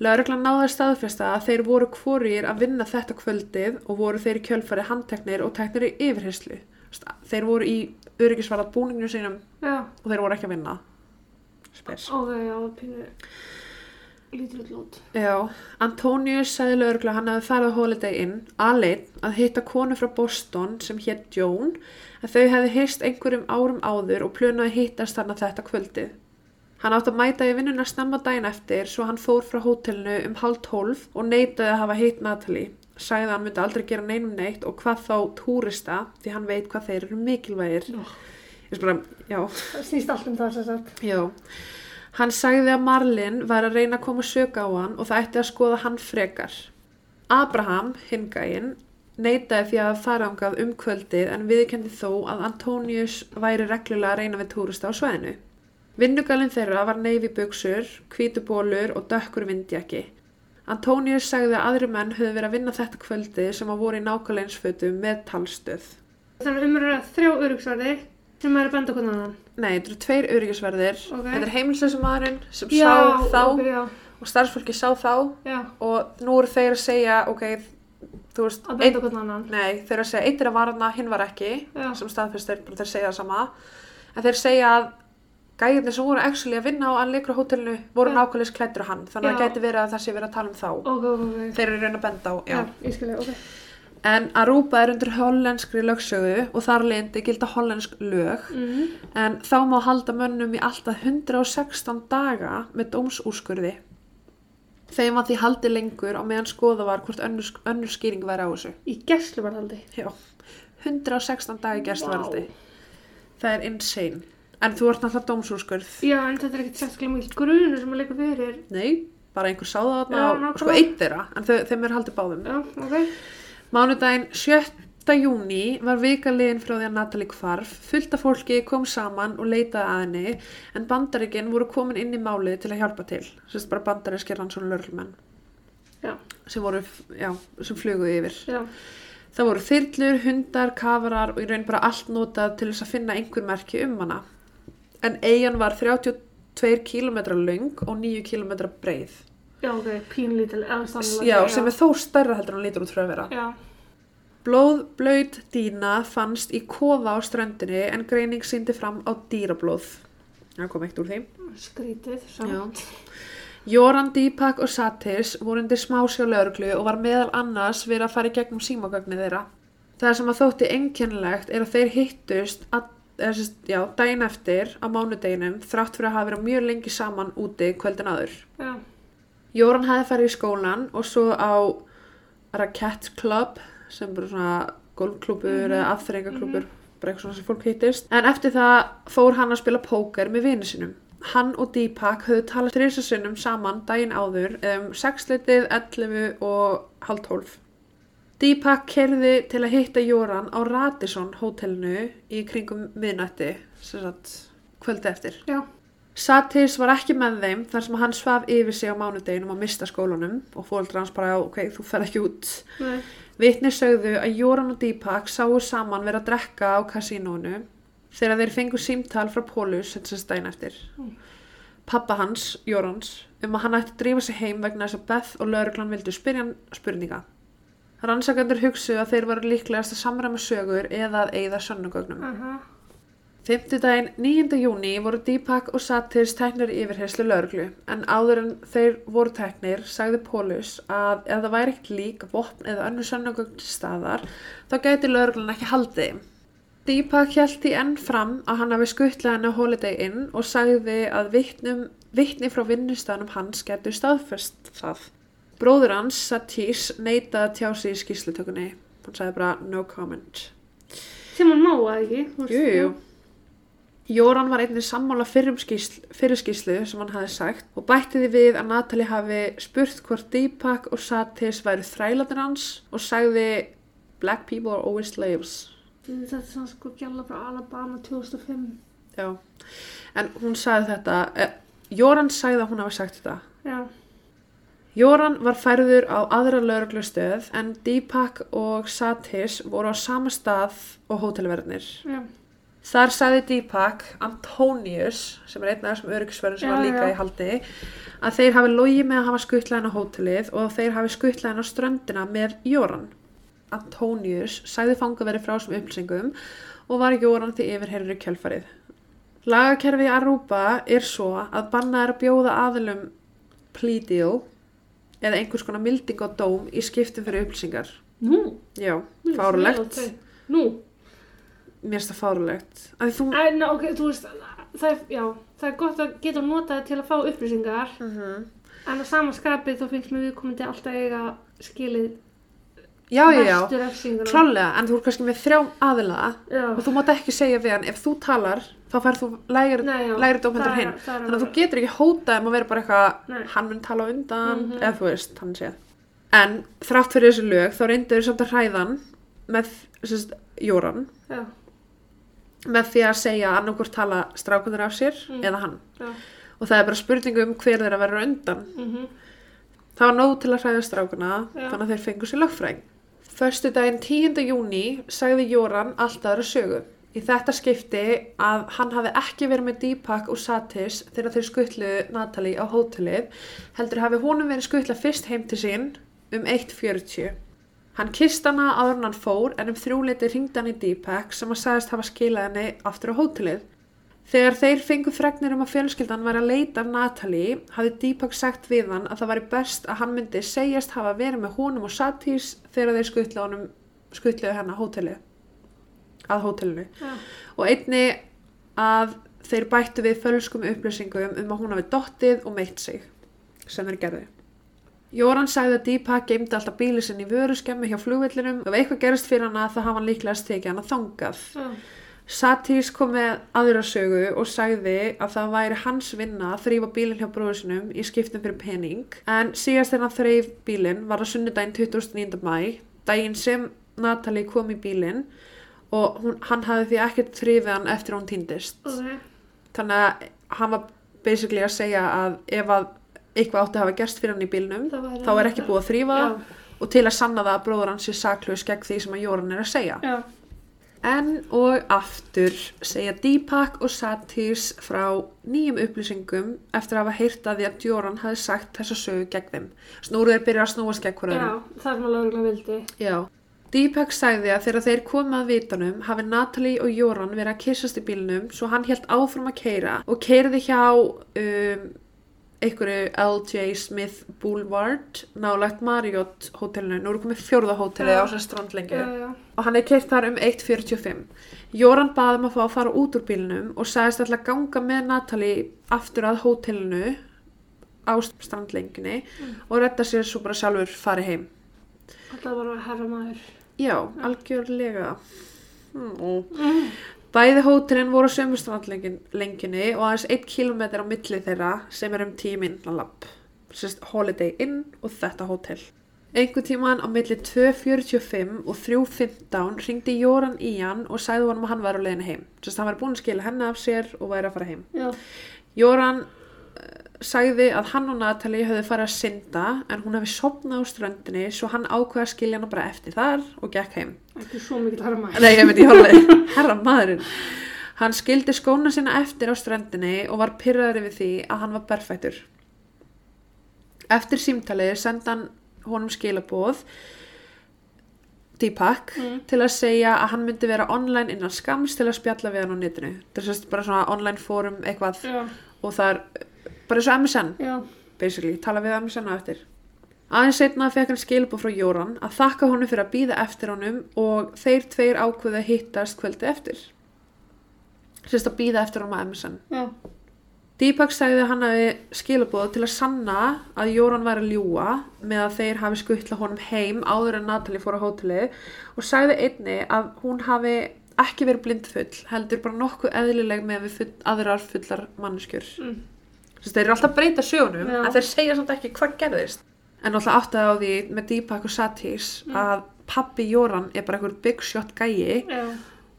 Lauruglan náði að staðfesta að þeir voru hvorir að vinna þetta kvöldið og voru þeir í kjölfari handteknir og teknir í yfirherslu. Þeir voru í öryggisvarða búninginu sínum Já, og þeir voru ekki að vinna. Spes. ok, já, pínu lítur út lút. Já, Antonius sagði að hann hefði farið Holiday Inn aðlein að hitta konu frá Boston sem hétt Joan en þau hefði hýst einhverjum árum áður og plönaði hittast þarna þetta kvöldið. Hann átti að mæta í vinnuna snemma daginn eftir svo hann fór frá hótelinu um halv tólf og neitaði að hafa hitt Natalie. Sagði að hann myndi aldrei gera neinum neitt og hvað þá túrista því hann veit hvað þeir eru mikilvægir. Já. Bara, já, Það snýst allt um það sem sagt. Já, hann sagði að Marlin var að reyna að koma sög á hann og það ætti að skoða hann frekar. Abraham, hingæinn, neitaði því að fara ángað um kvöldið en viðkendi þó að Antonius væri reglulega að reyna við túrista á sveðinu. Vinnugalinn þeirra var neyfi buksur, hvítubólur og dökkur vindjaki. Antonius sagði að aðri menn höfðu verið að vinna þetta kvöldið sem að voru í nákvæmleinsfötum með talstöð. Þannig umröða þrjá örugsvarði sem er að benda hvernig annan. Nei, þetta eru tveir öryggisverðir. Ok. Þetta er heimilsleysum maðurinn sem Já, sá þá ok, já, og starfsfólki sá þá já, og nú eru þeir að segja, ok, þú veist, að benda hvernig annan. nei, þeir eru að segja, eitt er að varna, hinn var ekki, Já. sem staðfyrstir, þeir segja það sama, en þeir segja að gæðinni sem voru actually að vinna á Allegro hótelinu voru nákvæmlega klættur á hann, þannig að það gæti verið að það sé verið að tala um þá. Ok, ok, ok. Þeir eru reyna að benda á, En Aruba er undir hollenskri lögsögu og þar leindi gilda hollensk lög, Mm. en þá má halda mönnum í alltaf 116 daga með dómsúrskurði. Þeim var því haldið lengur á meðan skoða var hvort önnur, önnur skýring væri á þessu. Í gæsluvarhaldi. Já, 116 dagi gerstvaraldi. Það er insane. En þú ert náttúrulega dómsúrskurð. Já, en þetta er ekkert sérstaklega mjög grunur sem að leika fyrir. Nei, bara einhver sáða þarna og sko eitt þeirra, en þau, þeim er haldið báðum. Já, ok. Mánudaginn 7. júni var vikaliðin frá því að Natalie hvarf. Fullt af fólki kom saman og leitaði að henni en bandaríkinn voru komin inn í málið til að hjálpa til. Sérst bara bandarískir hann svona lörlumenn sem sem fluguði yfir. já, Það voru þyrlur, hundar, kafarar og í raun bara allt notað til þess að finna einhver merki um hana. En eigin var 32 km löng og 9 km breið. Já, ok, pínlítil, eða stannlega. Já, sem er þó stærra heldur en hann lítur út frá að vera. Já, Blóðblöyt dýna fannst í kofa á ströndinni en greining síndi fram á dýrablóð. Það kom eitt úr því. skrítið, Já. samt. Joran, Deepak og Satis voru undir smásjá lögreglu og var meðal annars verið að fara í gegnum símagögnið þeirra. Það sem að þótti einkennilegt er að þeir hittust að, já, daginn eftir á mánudeginum þrátt fyrir að hafa verið mjög lengi saman úti kvöldin áður. Já, Jóran hefði farið í skólan og svo á Racket Club sem bara svona golfklúbur Mhm. eða aðþrengaklúbur, bara eitthvað svona sem fólk hittist. En eftir það fór hann að spila póker með vini sinum. Hann og Deepak höfðu talað þrjusasunum saman daginn áður um 6 litið, 11 og halv 12. Deepak kerði til að hitta Jóran á Radisson hótelinu í kringum miðnætti, sem sagt kvöldi eftir. já, Satis var ekki með þeim þar sem hann svaf yfir sig á mánudeginum að mista skólanum og fóldra hans bara, ok, þú fer ekki út. nei, Vitni sögðu að Jóran og Deepak sáu saman vera að drekka á kasínónu þegar þeir fengu símtal frá Pólus þetta sem stæn eftir. Mm. Pappa hans, Jórans, um að hann ætti að drífa sig heim vegna þess að Beth og lauruglan vildu spyrja hann spurninga. Rannsakandur hugsu að þeir varu líklegast að samræma sögur eða að eigða sönnugögnum. aha, Fimmtudaginn 9. júni voru Deepak og Satis teknir í yfirherslu lauruglu en áður en þeir voru teknir sagði Pólus að ef það væri ekkert lík, vopn eða önnur sönnugögn til staðar þá gæti lauruglan ekki haldið. Deepak held í enn fram að hann hafi skuttlega henni á Holiday Inn og sagði að vitnum, vitni frá vinnustanum hans getur staðfest það. Bróður hans, Satis, neitaði að tjá sig í skýrslutökunni. Hann sagði bara no comment. sem hann má að ekki. Jú, jú. Jóran var einnig sammála fyrir skýslu sem hann hafi sagt og bætti því við að Natalie hafi spurt hvort Deepak og Satis væru þrælatir hans og sagði Black people are always slaves. Þetta er svona sko gjalla frá Alabama 2005. Já, en hún sagði þetta, eh, Jóran sagði að hún hafi sagt þetta. Já, Jóran var færður á aðra lauruglustöð en Deepak og Satis voru á sama stað og hótelverðnir. Já. Þar sagði Deepak, Antonius, sem er einn af þessum öryggisverðin sem Já, var líka já. í haldi, að þeir hafi logið með að hafa skuttlæðin á hótelið og þeir hafi skuttlæðin á ströndina með Jóran. Antonius sagði fangaveri frá þessum upplýsingum og var Jóran því yfirherður í kjölfarið. Lagakerfi í Aruba er svo að bannað er að bjóða aðilum plea deal eða einhvers konar milding og dóm í skiptum fyrir upplýsingar. Nú, Já, fárulegt. Nú, Mér finnst það fárulegt. Þú... Ná, ok, þú veist, það er, já, það er gott að geta notað til að fá upplýsingar, Mm en á sama skapið þá finnst mér viðkomandi alltaf eiga skilið Já, já, já. mestu refsinguna. Klálega, en þú er kannski með þrjá aðila Já, og þú mátt ekki segja við hann, ef þú talar þá færð þú lægri, Nei, já, lægri dóm heldur það er- hinn þannig að þú getur ekki hótað um að vera bara eitthvað hann mun tala undan, Mhm. eða þú veist hann séð. En þrátt fyrir þessu lög þá reyndu þeir samt að hræðan með sérst, Jóran já, með því að segja að annarkur tala strákundur af sér Mm. eða hann já, og það er bara spurningu um hver þeir að vera undan mhm, Það var nóg til að hræða strákuna, þannig að þeir fengu sér lögfræng. Föstu daginn 10. júni sagði Jóran allt aðra sögu. Í þetta skipti að hann hafi ekki verið með Deepak og Satis þegar þeir skuttluðu Natalie á hótelið, heldur hafi honum verið skuttla fyrst heim til sín um 1.40. Hann kist hana áður en hann fór en um þrjúleiti ringdi hann í Deepak sem að sagðist hafa skilað henni aftur á hótelið. Þegar þeir fengu fregnir um að fjölskyldan væri að leita af Natalie, hafði Deepak sagt við hann að það væri best að hann myndi segjast hafa verið með honum og Satis þegar þeir honum, skuttluðu hennar hótelið, að hótelinu. já, Og einni að þeir bættu við fölskum upplýsingum um að hún hafi dottið og meitt sig, sem þeir gerðu. Jóran sagði að Deepak geimdi alltaf bíli sinni í vöruskemmi hjá flugvellinum og ef eitthvað gerist fyrir hana þá hafa hann líklega stekið hana þangað. já, Satís kom með aðra sögu og sagði að það væri hans vinna að þrýfa bílinn hjá bróður sinum í skiptum fyrir pening en síðast þegar hann þrýf bílinn var það sunnudaginn 29. mæ daginn sem Natalie kom í bílinn og hún, hann hafði því ekkert þrýfið hann eftir hún týndist ok, þannig að hann var basically að segja að ef að eitthvað átti að hafa gerst fyrir hann í bílnum þá er ekki búið að þrýfa og til að sanna það að bróður hans sé saklaus gegn því sem að Jóran er að segja já, En og aftur segja Deepak og Satis frá nýjum upplýsingum eftir að hafa heyrt að því að Joran hafi sagt þessa sögu gegn þeim. Snúruð er byrjað að snúast gegn já, hverjum. það sem að lögregla vildi. Já. Deepak sagði að þegar þeir komið að vitanum hafi Natalie og Joran verið að kissast í bílnum svo hann helt áfram að keira og keirði hjá um, einhverju LJ Smith Boulevard nálægt Marriott hótelinu. Nú eru komið fjórða hótelið Já. á sér strandlengi og hann er keirt þar um 1.45. Jóran baði um að fá að fara út úr bílnum og sagðist alltaf ganga með Natalie aftur að hótelinu á strandlenginni og redda sér svo bara sjálfur farið heim. þetta var að herra maður. Já, algjörlega. Mm. Mm. Bæði hótelin voru á sömu strandlenginni og aðeins 1 km á milli þeirra sem er um 10 minna lapp. Sérst Holiday Inn og þetta hótel. Einhver tíman á milli 2.45 og 3.15 ringdi Jóran í hann og sagði honum að hann var á leiðinu heim. Sérst hann var búin að skila henni af sér og væri að fara heim. Já, Jóran uh, sagði að hann og Natalie höfðu farið að synda en hún hefði sopnað á ströndinni svo hann ákveða að skilja hana bara eftir þar og gekk heim. Ekki svo mikill herra maður. Nei, ég veit ég hólaði, <laughs> herra maðurinn. Hann skildi skóna sína eftir á ströndinni og var pyrraður yfir því að hann var berfættur. Eftir símtalið sendi hann honum skilaboð Deepak Mm. til að segja að hann myndi vera online innan skams til að spjalla við hann á netinu. Það er bara svona online fórum eitthvað Já, og það er bara eins og MSN já, basically, tala við MSN á eftir. Aðeins setna fekk hann skilabóð frá Jóran að þakka honum fyrir að býða eftir honum og þeir tveir ákveðu að hittast kvöldi eftir. Sérst að býða eftir honum á MSN. já, Deepak sagði að hann hafi skilabóð til að sanna að Jóran væri að ljúa með að þeir hafi skuttla honum heim áður en Natalie fór á hótelið og sagði einni að hún hafi ekki verið blindfull, heldur bara nokkuð eðlileg með við full, aðrar fullar manneskjur. mm. Þess, þeir eru alltaf að breyta sögunum Já. en þeir segja samt ekki hvað gerðist en alltaf áttaði á því með Deepak og Satis Mm. að pappi Jóran er bara einhver big shot gæi já.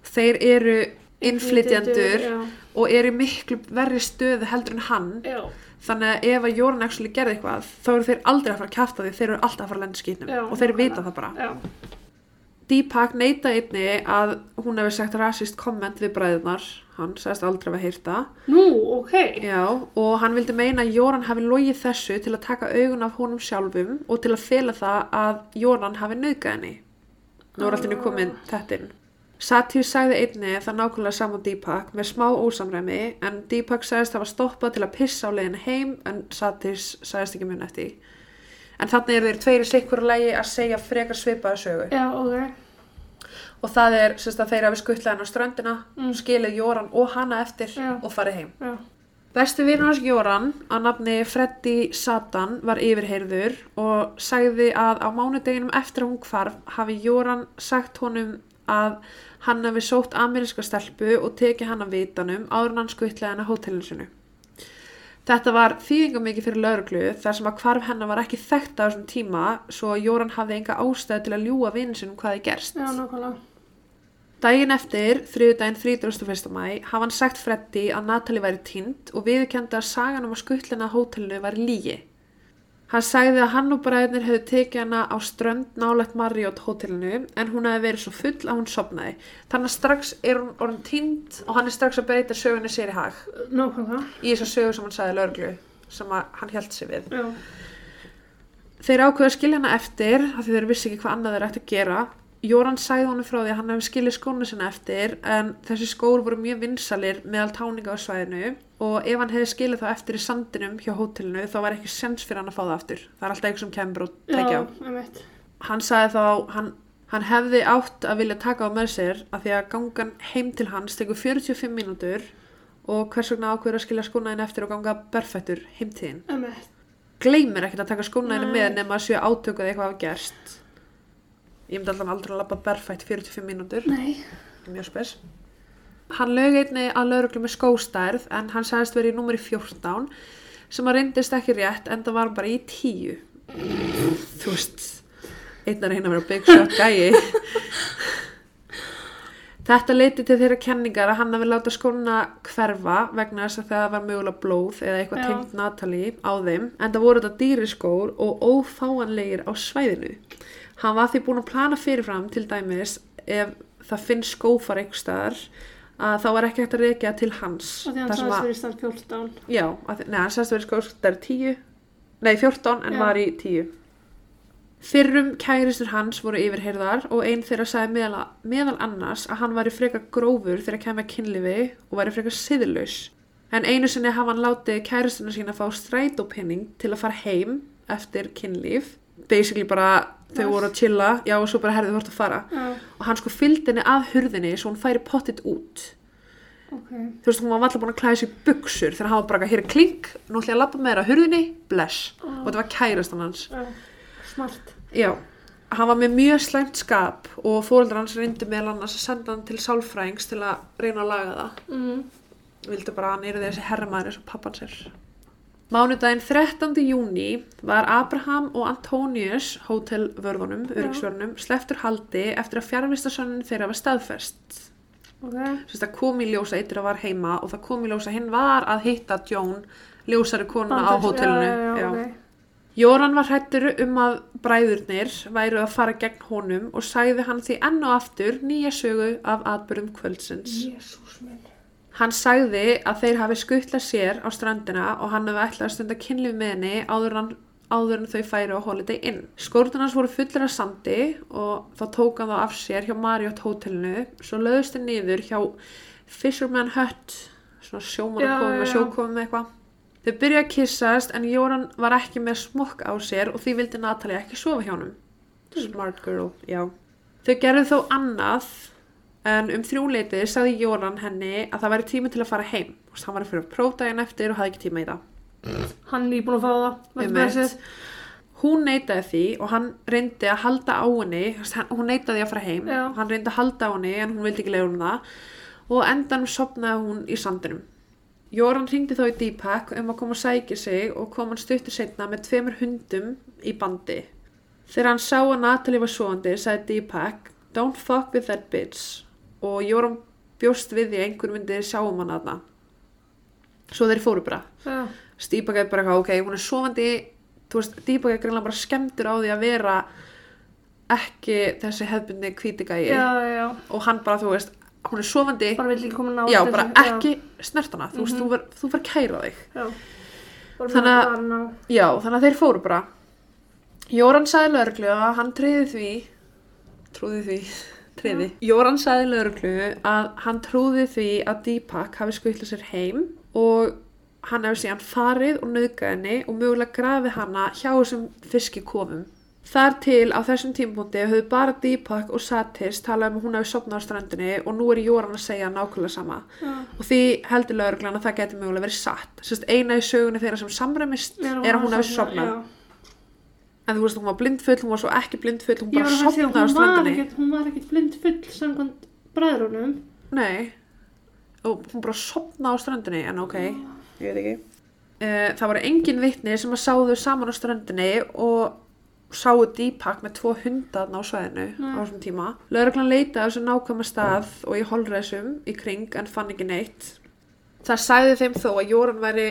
þeir eru innflytjendur Já, og er í miklu verri stöðu heldur en hann Já. þannig að ef að Jóran actually gerði eitthvað þá eru þeir aldrei að fara að kjafta því þeir eru alltaf að fara að lenda skýtnum og þeir vita það bara Já. Deepak neita einni að hún hefur sagt rasist komment við bræðunar hann sagðist aldrei að heyrta Nú, ok. Já, og hann vildi meina að Jóran hafi logið þessu til að taka augun af honum sjálfum og til að fela það að Jóran hafi nauðgað henni. Nú er alltaf komin þetta inn. Satir sagði einni það nákvæmlega saman Deepak með smá ósamræmi en Deepak sagðist hafa stoppað til að pissa á leiðin heim en Satir sagðist ekki mun eftir. En þannig eru þeir tveiri sikkur lægi að segja frekar svipaða sögu. Já, ok. Og það er sérst að þeir hafi skuttlega hann á ströndina, Mm. skilið Jóran og hana eftir Já. og farið heim. Já. Besti vinur hans Jóran að nafni Freddy Satan var yfirheyrður og sagði að á mánudeginum eftir að hún hvarf hafi Jóran sagt honum að hann hafi sótt ameríska stelpu og tekið hann af vitanum áður hann skuttlega hann á hótelinu sinu. Þetta var þýðingum mikið fyrir lauruglu þar sem að hvarf hennar var ekki þekkt á þessum tíma svo Jóran hafði enga ástæði til að ljúa vinnu sinum hvað þið gerst. Já, nákvæmlega. Daginn eftir, þriðudaginn 31. mæ, hafa hann sagt Freddy að Natalie væri týnd og viðurkendi að sagan um að skuttlina hótelinu var lígi. Hann sagði að hann og bræðinir hefðu tekið hana á strönd nálægt Marriott hótelinu en hún hefði verið svo full að hún sopnaði. Þannig að strax er hún orðin týnd og hann er strax að breyta sögunni sér í hag Nákvæmlega. í þessa sögu sem hann sagði lögreglu sem að hann held sig við. Já. Þeir ákveða að skilja hana eftir af því þeir vissi ekki hvað annað þeir ætti að gera. Jóran sagði honum frá því að hann hefði skilið skónu sinna eftir en þessi skór voru mjög vinsalir meðal táninga á svæðinu og ef hann hefði skilið þá eftir í sandinum hjá hótelinu þá var ekki sens fyrir hann að fá það aftur. Það er alltaf eitthvað sem kemur og tekja á. Já. Hann sagði þá, hann, hann hefði átt að vilja taka á með sér af því að gangan heim til hans tekur 45 mínútur og hvers vegna ákveður að skilja skónaðin eftir og ganga berfættur heimtíðin gleymir ekkert að taka skónaðinu með nema að séu átökuð eitthvað hafa gerst ég myndi alltaf aldrei að labba berfætt 45 mínútur. Mjög spes. Hann lög einni að lauruglu með skóstærð en hann sagðist verið í númeri 14 sem að reyndist ekki rétt en það var bara í 10 þú veist einn að reyna að vera big shot gæi Þetta leiti til þeirra kenningar að hann hafi láta skóna hverfa vegna þess að það var mögulega blóð eða eitthvað tengt Natalie á þeim en það voru þetta dýriskór og ófáanlegir á svæðinu. Hann var því búin að plana fyrirfram til dæmis ef það finnst skófar einhver staðar að þá var ekki hægt að reykja til hans. Og því hann sagðist að- verið í stað 14. Já, að, neða, hann sagðist verið skóstar 10, nei 14 en Já. var í 10. Fyrrum kæristur hans voru yfirheyrðar og einn þeirra sagði meðal, meðal annars að hann væri frekar grófur þegar kemur kynlifi og væri frekar siðlaus. En einu sinni hafa hann látið kæristuna sína fá strætópenning til að fara heim eftir kynlíf. Basically bara þau voru að chilla, já og svo bara herðið hvort að fara. Já, Og hann sko fylgdi henni að hurðinni svo hún færi pottit út. Ok. þú veist, hún var alltaf búin að klæða sér buksur þegar hann var bara, hér er klink, nú ætla ég að lappa með þér á hurðinni, bless. Og þetta var kærastan hans. Já, smart. já, hann var með mjög slæmt skap og fóreldrar hans reyndu meðal annars að senda hann til sálfræðings til að reyna að laga það. Mm. vildu bara að hann yrði þessi herramaður eins og pappan sér Mánudaginn 13. júni var Abraham og Antonius hótelvörðunum, öryggsvörðunum, sleftur haldi eftir að fjárvistasönnin þeirra var staðfest. Ok. Sérst að kom í ljós að eitthvað var heima og það kom í ljós að hinn var að hitta Jón, ljósari konuna á Bandage, hótelinu. Já, já, ok. Jóran var hrættur um að bræðurnir væru að fara gegn honum og sagði hann því enn og aftur nýja sögu af atbyrðum kvöldsins. Minn. Hann sagði að þeir hafi skuttlað sér á strandina og hann hefði ætlað að stunda kynlíf með henni áður, hann, áður en þau færi á Holiday Inn. Skórnarnas voru fullir af sandi og þá tók hann þá af sér hjá Marriott hótelinu svo löðust þeir niður hjá Fisherman Hut, svona já, já. sjókomi með eitthvað. Þau byrja að kissast en Jóran var ekki með smokk á sér og því vildi Natalie ekki sofa hjá honum. Smart girl, já. Þau gerðu þó annað en um þrjúleitið sagði Jóran henni að það væri tími til að fara heim. Þú veist, Hann var að fyrir prófdaginn eftir og hafði ekki tíma í það. Hann er búin að fá það. Hún neitaði því og hann reyndi að halda á henni, hún neitaði að fara heim, Já. hann reyndi að halda á henni en hún vildi ekki leiða um það og á endanum sopnaði hún í sandinum. Jóran hringdi þá í Deepak um að koma að sækja sig og kom hann stuttur setna með tveimur hundum í bandi. Þegar hann sá að Natalie var svoandi sagði Deepak Don't fuck with that bitch og Jóran bjóst við því að einhver myndi sjá um hann aðna svo þeir fóru bara. Já. Deepak er bara ok, hún er sofandi þú veist, Deepak er greinlega bara skemmtur á því að vera ekki þessi Já, já, og hann bara, þú veist, hún er sofandi. Bara vill ekki koma ná já, bara ekki snert hana, þú veist, þú var, þú var kæra þig. Já, Þannig að- já, þannig að þeir fóru bara. Jóran sagði lögreglu að hann treyði því trúði því treyði, Jóran sagði lögreglu að hann trúði því að Deepak hafi skutlað sér heim og hann hefði síðan farið og nauðgað henni og mögulega grafið hana hjá þessum fiskikofum. Þar til á þessum tímpúndi höfðu bara Deepak og Satis talað um að hún hefði sopnað á strandinni og nú er Jóran að segja nákvæmlega sama. Já. og því heldur lögreglan að það geti mögulega verið satt. Sest, eina í sögunni þeirra sem samræmist er að hún hefði sopnað. En þú veist hún var blindfull, hún var svo ekki blindfull hún bara var sopnaði á var strandinni hún var ekkert blind full samkvæmt bræðrunum. nei. Og hún bara sopnaði á strandinni en ok, ég veit ekki. Uh, það voru engin vitni sem að sáðu saman á strandinni og sáu Deepak með tvo hundarn á sveðinu Nei. á þessum tíma. Lögreglan leitaði á þessu nákvæma stað og í holræsum í kring en fann ekki neitt. Það sagði þeim þó að Jóran væri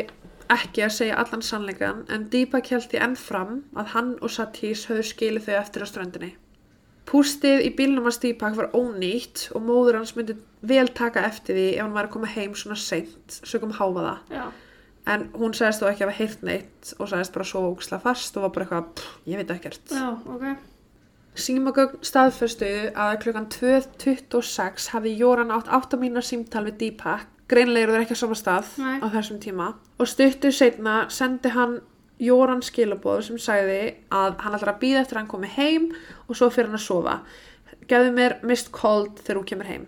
ekki að segja allan sannleikan en Deepak held í enn fram að hann og Satis höfðu skilið þau eftir á strandinni Pústið í bílnum hans Deepak var ónýtt og móður hans myndi vel taka eftir því ef hann var að koma heim svona seint, sögum háfaða. Já. En hún sagðist þó ekki að hafa heyrt neitt og sagðist bara svo óksla fast og var bara eitthvað, "Pff, ég veit ekkert. Já, ok. Símagögn staðföstu að klukkan 2.26 hafi Jóran átt 8 mínar símtal við Deepak. Greinlega eru þeir ekki á sama stað Nei. á þessum tíma. Og stuttu setna sendi hann Jóran skilaboð sem sagði að hann ætlar að býða eftir að hann komi heim og svo fyrir hann að sofa. Gefðu mér mist cold þegar þú kemur heim.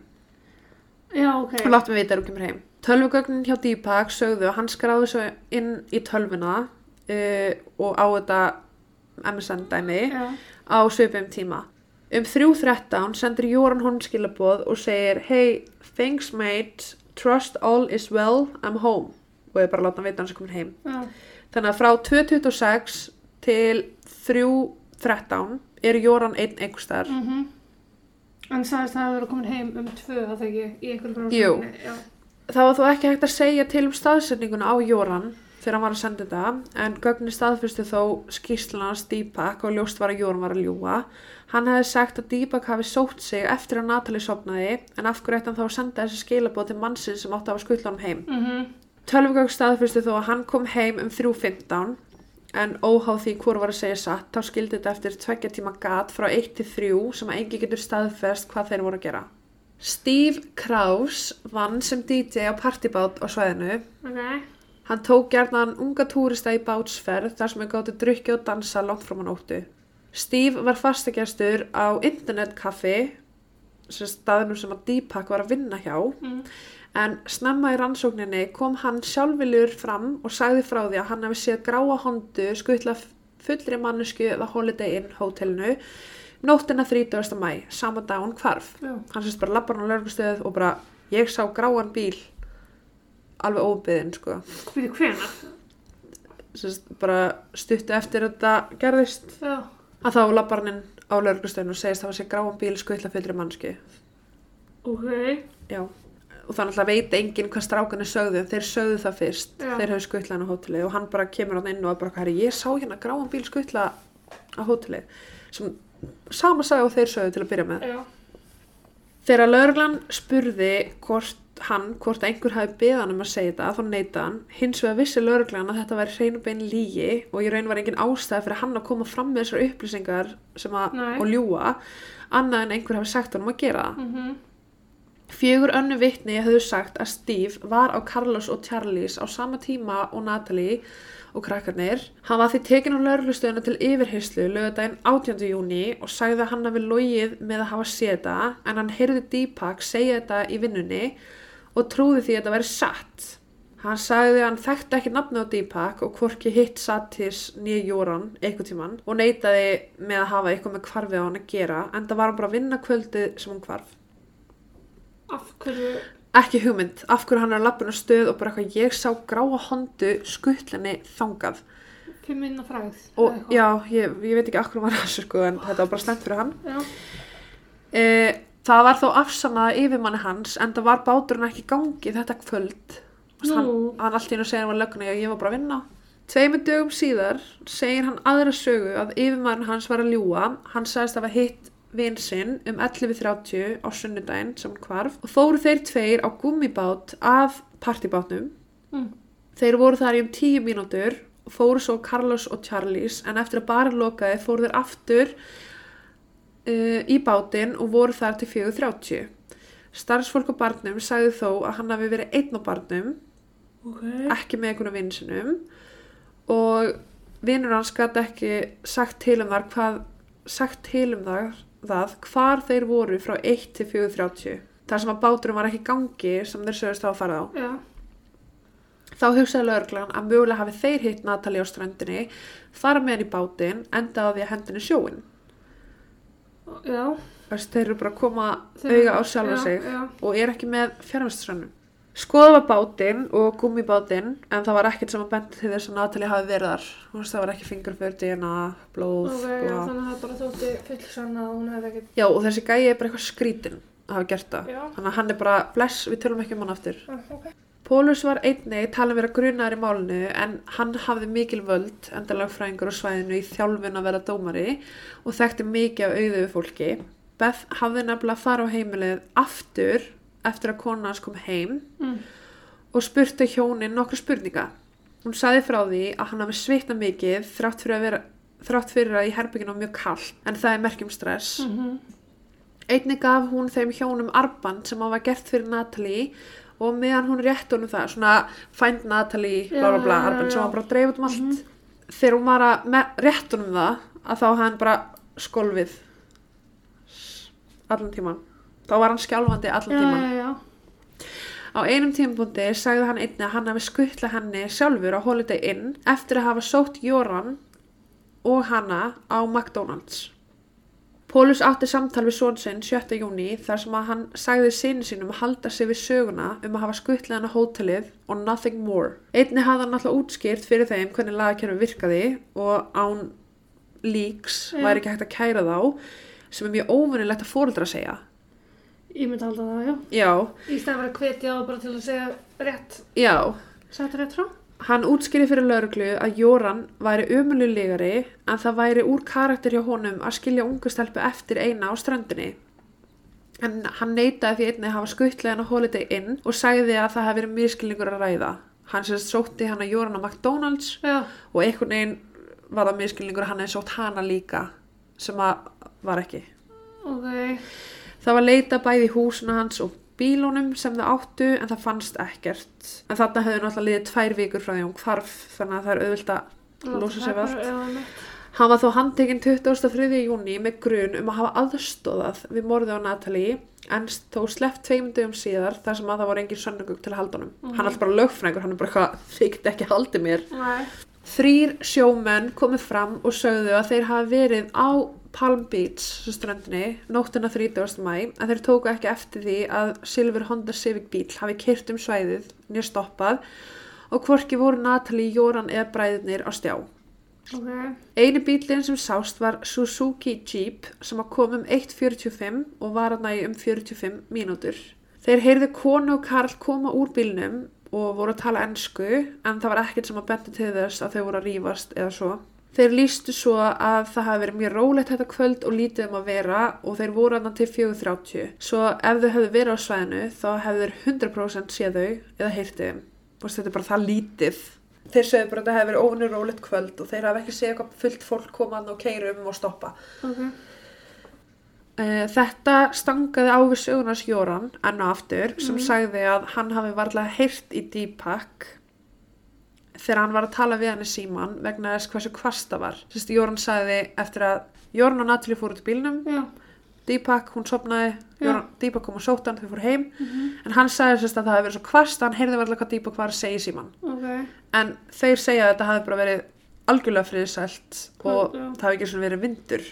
Já, ok. og láttu mig vita þegar þú kemur heim. Tölvugögnin hjá Deepak sögðu að hann skráði svo inn í tölvuna uh, og á þetta MSN dæmi Já. á svipum tíma. Um 3.13 sendir Jóran honum skilaboð og segir Hey, thanks mate, trust all is well, I'm home og ég bara láta hann vita hann sem komin heim. Já. Þannig að frá 2.26 til 3.13 er Jóran einn einhverstaðar. Mm En sagðist það að vera komin heim um tvö, það ekki, í einhverjum. Það var þó ekki hægt að segja til um staðsetninguna á Jóran þegar hann var að senda þetta en gögnin staðfyrstu þó skýrslan hans Deepak og ljóst var að Jóran var að ljúga. Hann hefði sagt að Deepak hafi sótt sig eftir að Natalie sopnaði en af hverju ætti hann þá að senda þessi skilabóð til mannsins sem átti að hafa hann heim. Mm Tölvugögn staðfyrstu þó að hann kom heim um 3.15 en óháð því hvort var að segja satt þá skildi þetta eftir tveggja tíma gat frá 1 til 3 sem að engi getur staðfest hvað þeir voru að gera. Steve Kraus vann sem DJ á partybát á svæðinu. Ok. Hann tók gjarnan unga túrista í bátsferð þar sem hann gátti drukja og dansa langt frá hann óttu. Steve var fastagestur á internetkaffi, sem staðnum sem að Deepak var að vinna hjá, Mm. en snemma í rannsókninni kom hann sjálfviljur fram og sagði frá því að hann hefði séð gráa hondu skuttla fullri mannesku eða Holiday Inn hótelinu nóttina 30. mæ, sama dag hún hvarf. Já. Hann sést bara lappar hann á lörgustöð og bara, ég sá gráan bíl alveg óbyðin, sko. Býðu hvena? Sést bara stuttu eftir að þetta gerðist Já. Að þá lappar hann inn á lörgustöðin og segist að það sé gráan bíl skuttla fullri mannesku. Ok. Já. Og þannig að veit enginn hvað strákanir sögðu en þeir sögðu það fyrst. Já. Þeir höfðu skuttla hann á hótelið og hann bara kemur hann inn og er bara, herri, ég sá hérna gráan bíl skuttla á hótelið. Sem sama sagði og þeir sögðu til að byrja með. Já. Þegar lögreglan spurði hvort hann, hvort einhver hafi beðið hann um að segja þetta, þá neita hann. Hins vegar vissi lögreglan að þetta væri hreinubein lígi og í raun var engin ástæði fyrir hann að koma fram með þessar upplýsingar sem að, og ljúa, annað en einhver hafi sagt hann um að gera það. Mm Fjögur önnu vitni höfðu sagt að Steve var á Carlos og Charlies á sama tíma og Natalie og krakkarnir. Hann var því tekin á laurlustöðuna til yfirheyslu lögudaginn 18. júni og sagði að hann hafi logið með að hafa séð þetta en hann heyrði Deepak segja þetta í vinnunni og trúði því að þetta væri satt. Hann sagði að hann þekkti ekki nafni á Deepak og hvorki hitt Satis nýja Jóran eitthvað tíman og neitaði með að hafa eitthvað með hvarfið á hann að gera en það var hann bara að vinna kvöldið sem hann hvarf Af hverju? ekki hugmynd. Af hverju hann er að lappina stöð og bara eitthvað ég sá gráa hondu skuttlinni þangað. Fimm minna fræð. og já, ég, ég veit ekki af hverju hann var þessu sko en þetta var bara slemt fyrir hann. E, það var þó afsannaða yfirmanni hans en það var báturinn ekki gangi þetta kvöld. Hann, hann allt í hennu segir hann var lögna ég var bara að vinna. Tveimur dögum síðar segir hann aðra sögu að yfirmaðurinn hans var að ljúga. Hann sagðist að hafa hitt vin sinn um 11.30 á sunnudaginn sem hvarf og fóru þeir tveir á gummibát af partibátnum Mm. þeir voru þar í um 10 mínútur og fóru svo Carlos og Charlies en eftir að bara lokaði fóru þeir aftur uh, í bátinn og voru þar til 4.30 starfsfólk á barnum sagði þó að hann hafi verið einn á barnum Ok. ekki með einhvern vinn sinum og vinnur hans gæti ekki sagt til um þar hvað sagt til um það, það hvar þeir voru frá 1 til 4.30 þar sem að báturum var ekki gangi sem þeir sögust á að fara á Já. þá hugsaði lögreglan að mögulega hafi þeir hitt Natalie á strandinni fara með henni í bátinn enda á því að hendinni sjóin Já. Þess, þeir eru bara að koma Þeir- auga á sjálfa já, sig Já. og er ekki með fjármestsrönnum. Skoða var bátinn og gummibátinn en það var ekkert sem að benda til þess að Natalie hafi verið þar. Veist, það var ekki fingerför, DNA, blóð, Ok, já, þannig að það bara þótti fullsann að hún hefði ekkert. Já, og þessi gæi er bara eitthvað skrítin að hafa gert það. Já. Þannig að hann er bara, bless, við tölum ekki um hann aftur. Ah, ok. Pólus var einnig talin vera grunaður í málinu en hann hafði mikil völd, endalagfræðingur á svæðinu í þjálfun að vera dómari og þekkti mikið af auðuðu fólki. Beth hafði nefnilega að fara á heimilið aftur eftir að kona hans kom heim Mm. og spurti hjónin nokkru spurninga. Hún saði frá því að hann hafi svitnað mikið þrátt fyrir að, vera, þrátt fyrir að í herbygginu var mjög kallt en það er merkjum stress. Mm Einnig gaf hún þeim hjónum arband sem hafa gert fyrir Natalie og meðan hún rétt honum það, svona find Natalie, bla bla bla, arband sem var bara dreif út um allt. Þegar hún var að me- rétt honum það, að þá hann bara skolfið allan tíman. Þá var hann skjálfandi allan Já, tíman. já, já. Á einum tímabundi sagði hann einnig að hann hafi skuttla henni sjálfur á Holiday Inn eftir að hafa sótt Jóran og hanna á McDonalds. Pólus átti samtal við són sinn 7. júni þar sem að hann sagði sinni sínum að halda sig við söguna um að hafa skuttlað hann á hótelið og nothing more. Einnig hafði hann alltaf útskýrt fyrir þeim hvernig lagakerfi virkaði og án líks Já. væri ekki hægt að kæra þá sem er mjög óvinnilegt að fóreldra segja. Ég myndi halda það, já. Já, Í stæðan verið að hvetja á bara til að segja rétt. já. Sættu rétt frá? Hann útskýri fyrir lauruglu að Jóran væri umululegari en það væri úr karakter hjá honum að skilja ungu stelpu eftir eina á strandinni. En hann neitaði því einnig að hafa skuttlega hann á Holiday Inn og sagði að það hefði verið miskilningur að ræða. Hann sérst sótti hann að Jóran á McDonalds Já. og einhvern veginn var það miskilningur að hann hefði sótt hana líka sem að var ekki. Ok. Það var leita bæði í húsinu hans og bílunum sem þau áttu en það fannst ekkert. En þarna höfðu náttúrulega liðið tvær vikur frá því hún hvarf þannig að það er auðvilt að sig við allt. Hann var þó handtekinn 23. júni með grun um að hafa aðstóðað við morði á Natalie en þó sleppt tveimundum síðar þar sem að það voru engin sönnugug til að halda honum. Hann er alltaf bara lögfræðingur, hann er bara <laughs> get ekki haldið mér. Nei. Þrýr sjómenn komið fram og sögðu að þeir hafa verið á Palm Beach, sem strandinni, nóttina 30. mæ, en þeir tóku ekki eftir því að Silver Honda Civic bíl hafi kyrt um svæðið, nýr stoppað og hvorki voru Natalie, Jóran eða bræðinir á stjá. Ok. Einu bílinn sem sást var Suzuki Jeep sem að kom um 1.45 og var að nægi um 45 mínútur. Þeir heyrðu konu og Karl koma úr bílnum og voru að tala ensku en það var ekkert sem að benda til þess að þau voru að rífast eða svo. Þeir lístu svo að það hafi verið mjög rólegt þetta kvöld og lítið um að vera og þeir voru aðna til 4.30. Svo ef þau hefðu verið á svæðinu þá hefðu þeir 100% séð þau eða heyrtið Þetta er bara það lítið. Þeir sögðu bara að þetta hefði verið óvinnur rólegt kvöld og þeir hafi ekki séð eitthvað fullt fólk koma að og keira um og stoppa. Ok. Uh, þetta stangaði á við sögunars Jóran enn og aftur sem sagði að hann hafi varlega heyrt í Deepak þegar hann var að tala við hann í síman vegna þess hversu hvast það var. Sérst, Jóran sagði eftir að Jóran og Natalie fóru út í bílnum, Já. Deepak, hún sopnaði, Já. Jóran, Deepak kom og sótt hann, þau fóru heim, en hann sagði sérst að það hafi verið svo hvast að hann heyrði varlega hvað Deepak var að segja í síman. Ok. En þeir segja að þetta hafi bara verið algjörlega friðsælt og Já. það hafi ekki svona verið vindur.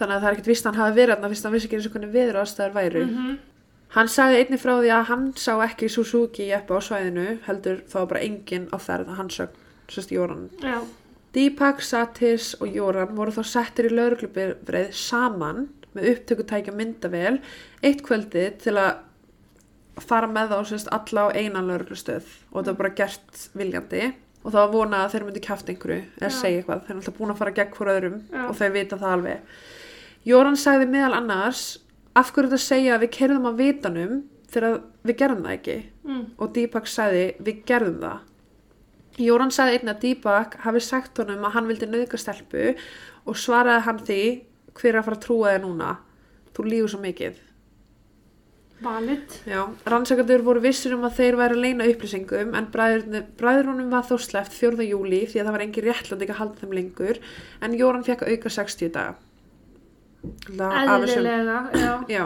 Þannig að það er ekkert víst að hann hafi verið að hann vissi ekki eins og hvernig viður aðstæður væru. Mhm. Hann sagði einnig frá því að hann sá ekki Suzuki jeppa á svæðinu, heldur þá bara enginn á ferð að hann sögn, sérst Jóran. Já. Deepak, Satis og Jóran voru þá settir í lauruglubreið saman með upptökutækja myndavél eitt kvöldið til að fara með þá sérst alla á einan lauruglustöð og þetta var bara gert viljandi og það var vonað að þeir myndi kæft einhverju eða Já. segja eitthvað, þeir eru alltaf búin að fara gegn fyrir öðrum Já. og þeir vita það alveg Jóran sagði meðal annars af hverju þetta segja að við kerðum að vitanum þegar við gerðum það ekki mm. og Deepak sagði við gerðum það Jóran sagði einnig að Deepak hafi sagt honum að hann vildi nauðga stelpu og svaraði hann því hver er að fara að trúa þig núna þú lífur svo mikið valid Já, rannsakandur voru vissir um að þeir væri að leina upplýsingum en bræðrunum var þó sleppt 4. júli því að það var engin réttland ekki að halda þeim lengur en Jóran fekk auka 60 daga. Eðlilega, já, <clears throat> Já.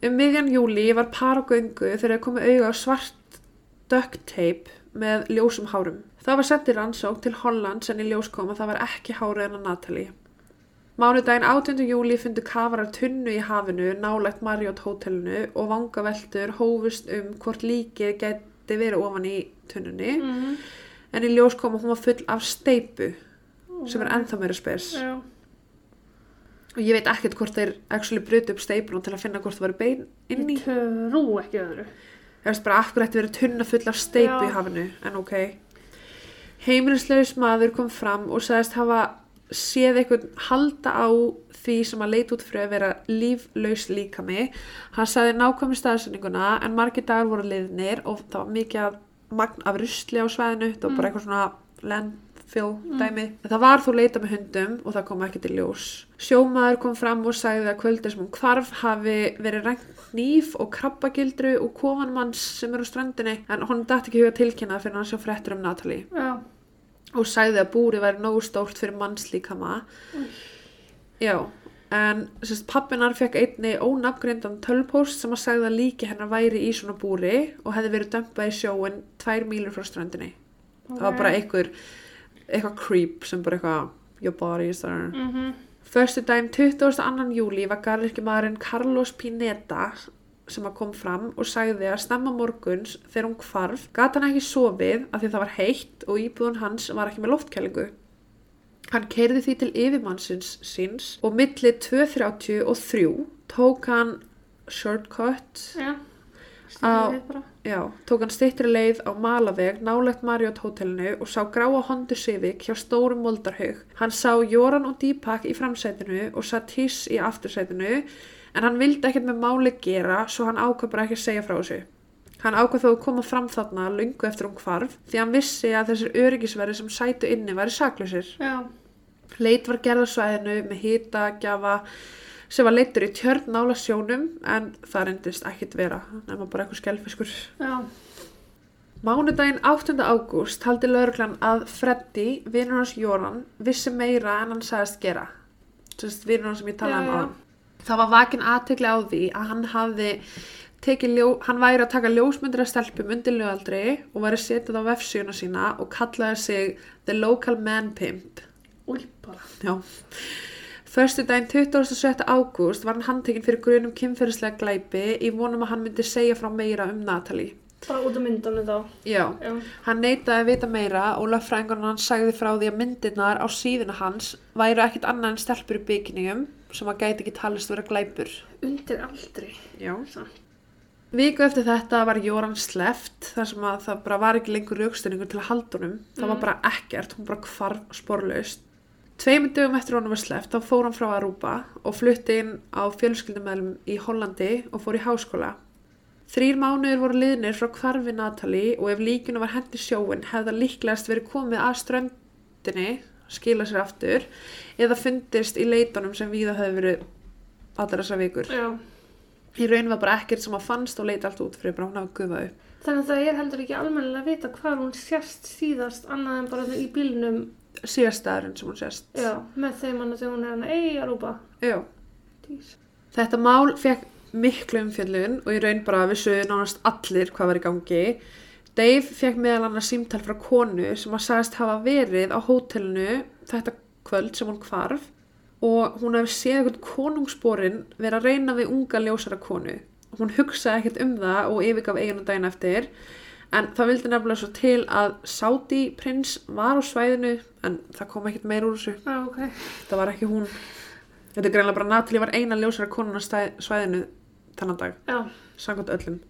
Um miðjan júli var par á göngu þegar þeir komið auga á svart duct tape með ljósum hárum. Það var sett í rannsók til Hollands en í ljós kom að það var ekki hárið en að Natalie. Mánudaginn 18. júli fundu kafarar tunnu í hafinu nálægt Marriott hótelinu og vangaveltur hófust um hvort líkið geti verið ofan í tunnunni mm. en í ljós kom að hún var full af steipu sem er ennþá meira spes já. Og ég veit ekkert hvort þeir actually brutu upp steipuna til að finna hvort það var bein inn í. Ég trú ekki öðru. Ég veist bara hverju ætti verið tunna full af steipu í hafinu? En ok. Heimilislaus maður kom fram og sagðist hafa séð eitthvað halda á því sem að leita út fyrir að vera líflaus líkami. Hann sagði nákvæmi staðsendinguna en margir dagar voru liðnir og það var mikið magn af rusli á svæðinu. Það var bara eitthvað svona landfill dæmi það var þó leita með hundum og það kom ekki til ljós. Sjómaður kom fram og sagði að kvöldir sem hún hvarf hafi verið rænt nýf og krabbagildru og kofanmanns sem er á strandinni en hún dætti ekki huga tilkynna fyrir hann sjá fréttur um Natalie. Já, og sagði að búri væri nógu stórt fyrir mannslíkama. Já en sérst, pappinar fekk einni ónafngreindan tölpost sem að sagði að líki hennar væri í svona búri og hefði verið dömpað í sjóin tvær mílur frá strandinni það var bara einhver eitthvað creep sem bara eitthvað your body is there mm Förstu daginn 22. júli var garðirkjumadurinn Carlos Pineta sem að kom fram og sagði að snemma morguns þegar hún hvarf gata hann ekki sofið af því það var heitt og íbúðun hans var ekki með loftkælingu. Hann keirði því til yfirmannsins síns og milli 2.30 og 3 tók hann shortcut Stýrið bara. Já, tók hann styttri leið á Malaveg nálegt Marriott hótelinu og sá gráa Honda Civic hjá stórum moldarhaug. Hann sá Jóran og Deepak í framsætinu og satt hiss í aftursætinu en hann vildi ekkert með máli gera svo hann ákvað bara ekki að segja frá þessu. Hann ákvað þó að koma fram þarna lungu eftir hún hvarf því hann vissi að þessir öryggisverði sem sætu inni væri saklausir. já, Leit var gerð á svæðinu með hita, gjafa sem var leittur í tjörn nála sjónum en það reyndist ekkit vera nema bara eitthvað skelfiskur. já, Mánudaginn 8. ágúst haldi lauruglan að Freddy, vinnur hans Jóran, vissi meira en hann sagðist gera. Sérst, vinnur hans sem ég talaði um á Það var vakin aðtekli á því að hann hafði ljó, hann væri að taka ljósmyndir af stelpum undir lögaldri og væri setið á vefsíuna sína og kallaði sig The Local Man Pimp. bara Já. Förstu daginn 27. ágúst var hann handtekinn fyrir grunum kynferðislega glæpi í vonum að hann myndi segja frá meira um Natalie. bara út af myndunum þá Já. já, Hann neitaði að vita meira og löffræðingarinn hans sagði frá því að myndirnar á síðuna hans væru ekkit annað en stelpur í byggningum sem að gæti ekki talist vera glæpur. undir aldri Já. Samt. Viku eftir þetta var Jóran sleft þar sem að það bara var ekki lengur raukstunningur til að haldunum. Það var Mm. bara ekkert, hún bara hvarf sporlaust. Tveimur dögum eftir honum var sleft þá fór hann frá Aruba og flutti inn á fjölskyldumælum í Hollandi og fór í háskóla. Þrýr mánuður voru liðnir frá hvarfi Natalie og ef líkinu var hendi sjóin hefði það líklegast verið komið að ströndinni, skila sér aftur, eða fundist í leitunum sem víða hefði verið allar þessar vikur. já, Í raun var bara ekkert sem að fannst og leiti allt út fyrir bara hún hafa gufað upp. þannig að það er heldur ekki almennilega að vita hvað hún sérst síðast annað en bara í bílnum Síðastæðurinn sem hún sést. já, með þeim hann að þegar hún er hann ei að rúpa. Þetta mál fekk miklu umfjöllun og í raun bara vissu nánast allir hvað var í gangi. Dave fekk meðal annars símtal frá konu sem að sagðist hafa verið á hótelinu þetta kvöld sem hún hvarf og hún hefði séð eitthvað konungsborin vera að reyna við unga ljósara konu. Hún hugsaði ekkert um það og yfirgaf eiginu daginn eftir en það vildi nefnilega svo til að Saudi prins var á svæðinu en það kom ekkert meir úr þessu. já, ok Það var ekki hún. Þetta er greinlega bara Natalie var eina ljósara konun á svæðinu þannan dag, já, samkvæmt öllum.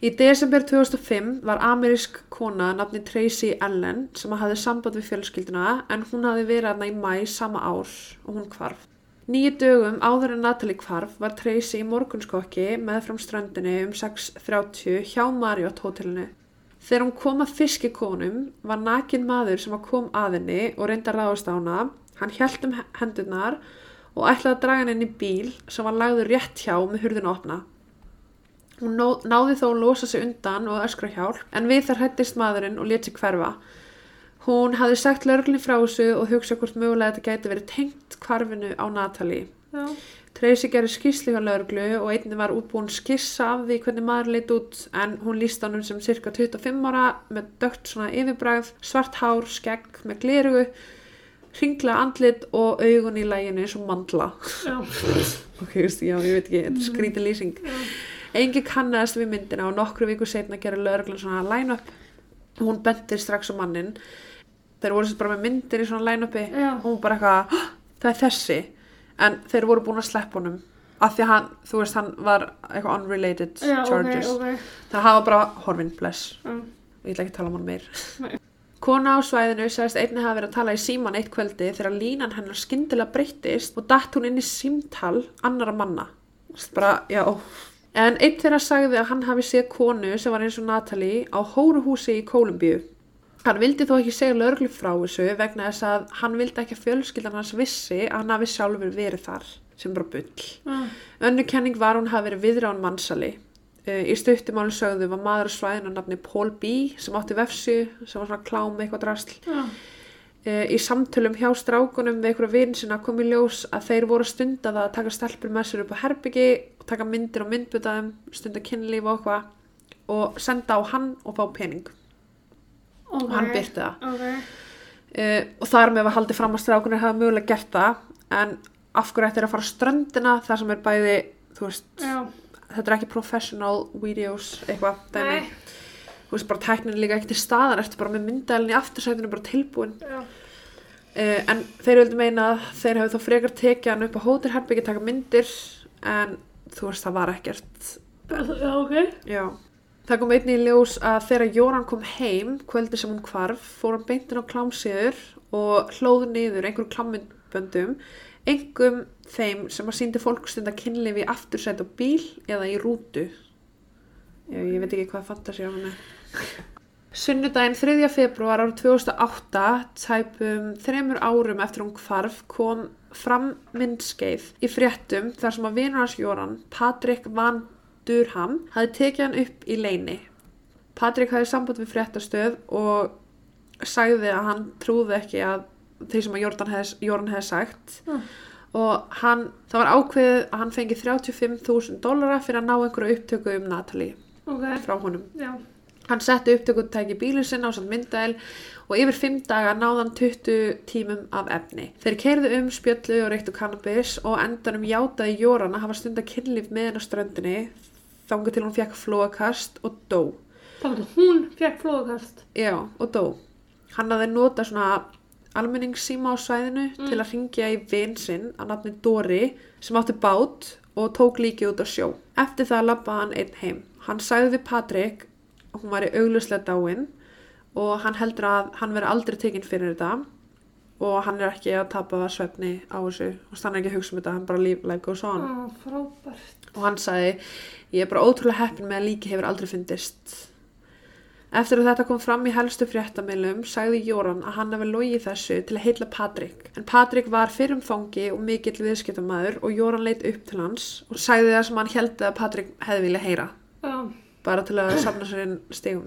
Í desember 2005 var amerísk kona nafni Tracy Ellen sem hafði samband við fjölskylduna en hún hafði verið hana í mæ sama ár og hún kvarf. Nýju dögum áður en Natalie kvarf var Tracy í morgunskokki með fram ströndinni um 6.30 hjá Marriott hótelinu. Þegar hún kom að fiskikonum var nakin maður sem kom að henni og reyndi að ráðast á hana. Hann hjælt um hendurnar og ætlaði að draga henni inn í bíl sem var lagður rétt hjá með hurðinu opna. Hún náði þó að losa sig undan og öskra hjálp en við þar hættist maðurinn og let sig hverfa. Hún hafði sagt lörglinn frá þessu og hugsa hvort mögulega þetta gæti verið tengt kvarfinu á Natalie. Já. Tracy gerði skýrslu hjá lörglu og einnig var útbúin skissa af því hvernig maður leit út en hún líst honum sem cirka 25 ára með dögt svona yfirbræð, svart hár, skegg með glerugu, ringla andlit og augun í læginu eins og mandla. Já. <laughs> Ok, veist, já, ég veit ekki, þetta er skrítið lýsing. Engi kannast við myndina og nokkru viku setna gerði lögreglan svona line-up. Hún bentir strax á mannin. Þeir voru sem bara með myndir í svona line-upi og hún bara eitthvað, "Hå, það er þessi. En þeir voru búin að sleppa honum. Af því hann, þú veist, hann var eitthvað unrelated Já, charges. ok. Það hafa bara horfinn, bless. Já. Ég ætla ekki að tala um hann meir. Nei. Kona á svæðinu sagðist einnig hafa verið að tala í síman eitt kvöldi þegar línan hennar skyndilega breyttist og datt hún inn í símtal annara manna. Bara. En einn þeirra sagði að hann hafi séð konu sem var eins og Natalie á hóruhúsi í Kólumbíu. Hann vildi þó ekki segja lögreglu frá þessu vegna þess að hann vildi ekki að fjölskyldan hans vissi að hann hafi sjálfur verið þar sem bara bull. Já. Önnu kenning var hún hafi verið viðrán mannsali. Uh, í stuttumáli sögðu var maður á svæðinu að nafni Paul B. sem átti vefsu, sem var svona klám með eitthvað drasl. Já. Uh, í samtölum hjá strákunum við einhverja vinn sinna kom í ljós að þeir voru að stunda það að taka stelpur með sér upp á herbyggi og taka myndir og myndbutaðum, stunda kynlíf og eitthvað og senda á hann og fá pening Ok. og hann byrti það. Ok. Uh, og þar með var haldið fram að strákunir hafa mögulega gert það en af hverju ættir að fara ströndina þar sem er bæði, veist, þetta er ekki professional videos eitthvað, dæmi. Þú veist, bara tæknin er líka ekki til staðar, ertu bara með myndælinn í aftursætinu bara tilbúin. Uh, en þeir vildu meina að þeir hefðu þá frekar tekið hann upp á hótelherbyggi taka myndir en þú veist, það var ekkert. Já, ok. Já. Það kom einnig í ljós að þegar Jóran kom heim, kvöldi sem hún hvarf, fór hann beintin á klámsíður og hlóð niður einhverjum klámyndböndum, engum þeim sem að síndi fólk stunda kynlifi í aftursætt á bíl eða í rútu. Já, ég veit ekki hvað fantasi á hann Sunnudaginn 3. februar árið 2008, tæpum þremur árum eftir hún hvarf, kom fram myndskeið í fréttum þar sem að vinur hans Jóran, Patrik Van Durham, hafði tekið hann upp í leini. Patrik hafði samband við fréttastöð og sagði að hann trúði ekki að því sem að Jóran hefði, sagt Mm. og hann, það var ákveðið að hann fengi 35.000 dólara fyrir að ná einhverju upptöku um Natalie Ok. frá honum. Já. Hann setti upptökutæki bílinn sinna á samt myndæl og yfir fimm daga náðan 20 tímum af efni. Þeir keirðu um spjöllu og reyktu kannabis og endanum játaði Jóran að hafa stunda kynlíf með henn á ströndinni þangu til hún fekk flóakast og dó. Það var hún fekk flóðkast. Já, og dó. Hann hafði nota svona almenningssíma á svæðinu Mm. til að ringja í vin sinn að nafni Dóri sem átti bát og tók líki út á sjó. Eftir það labbaði hann einn heim. Hann sagði við Patrik að hún væri auglustlega dáin og hann heldur að hann veri aldrei tekinn fyrir þetta og hann er ekki að tapa svefni á þessu og hann er ekki að hugsa um þetta, hann bara líf like goes on Ó, frábært. Og hann sagði ég er bara ótrúlega heppin með að líki hefur aldrei fundist eftir að þetta kom fram í helstu fréttamilum sagði Jóran að hann hefði logið þessu til að heitla Patrik en Patrik var fyrrum fangi og mikill viðskiptamæður og Jóran leit upp til hans og sagði það sem hann heldi að Patrik hefði vilja heyra Já. bara til að safna sér inn stegum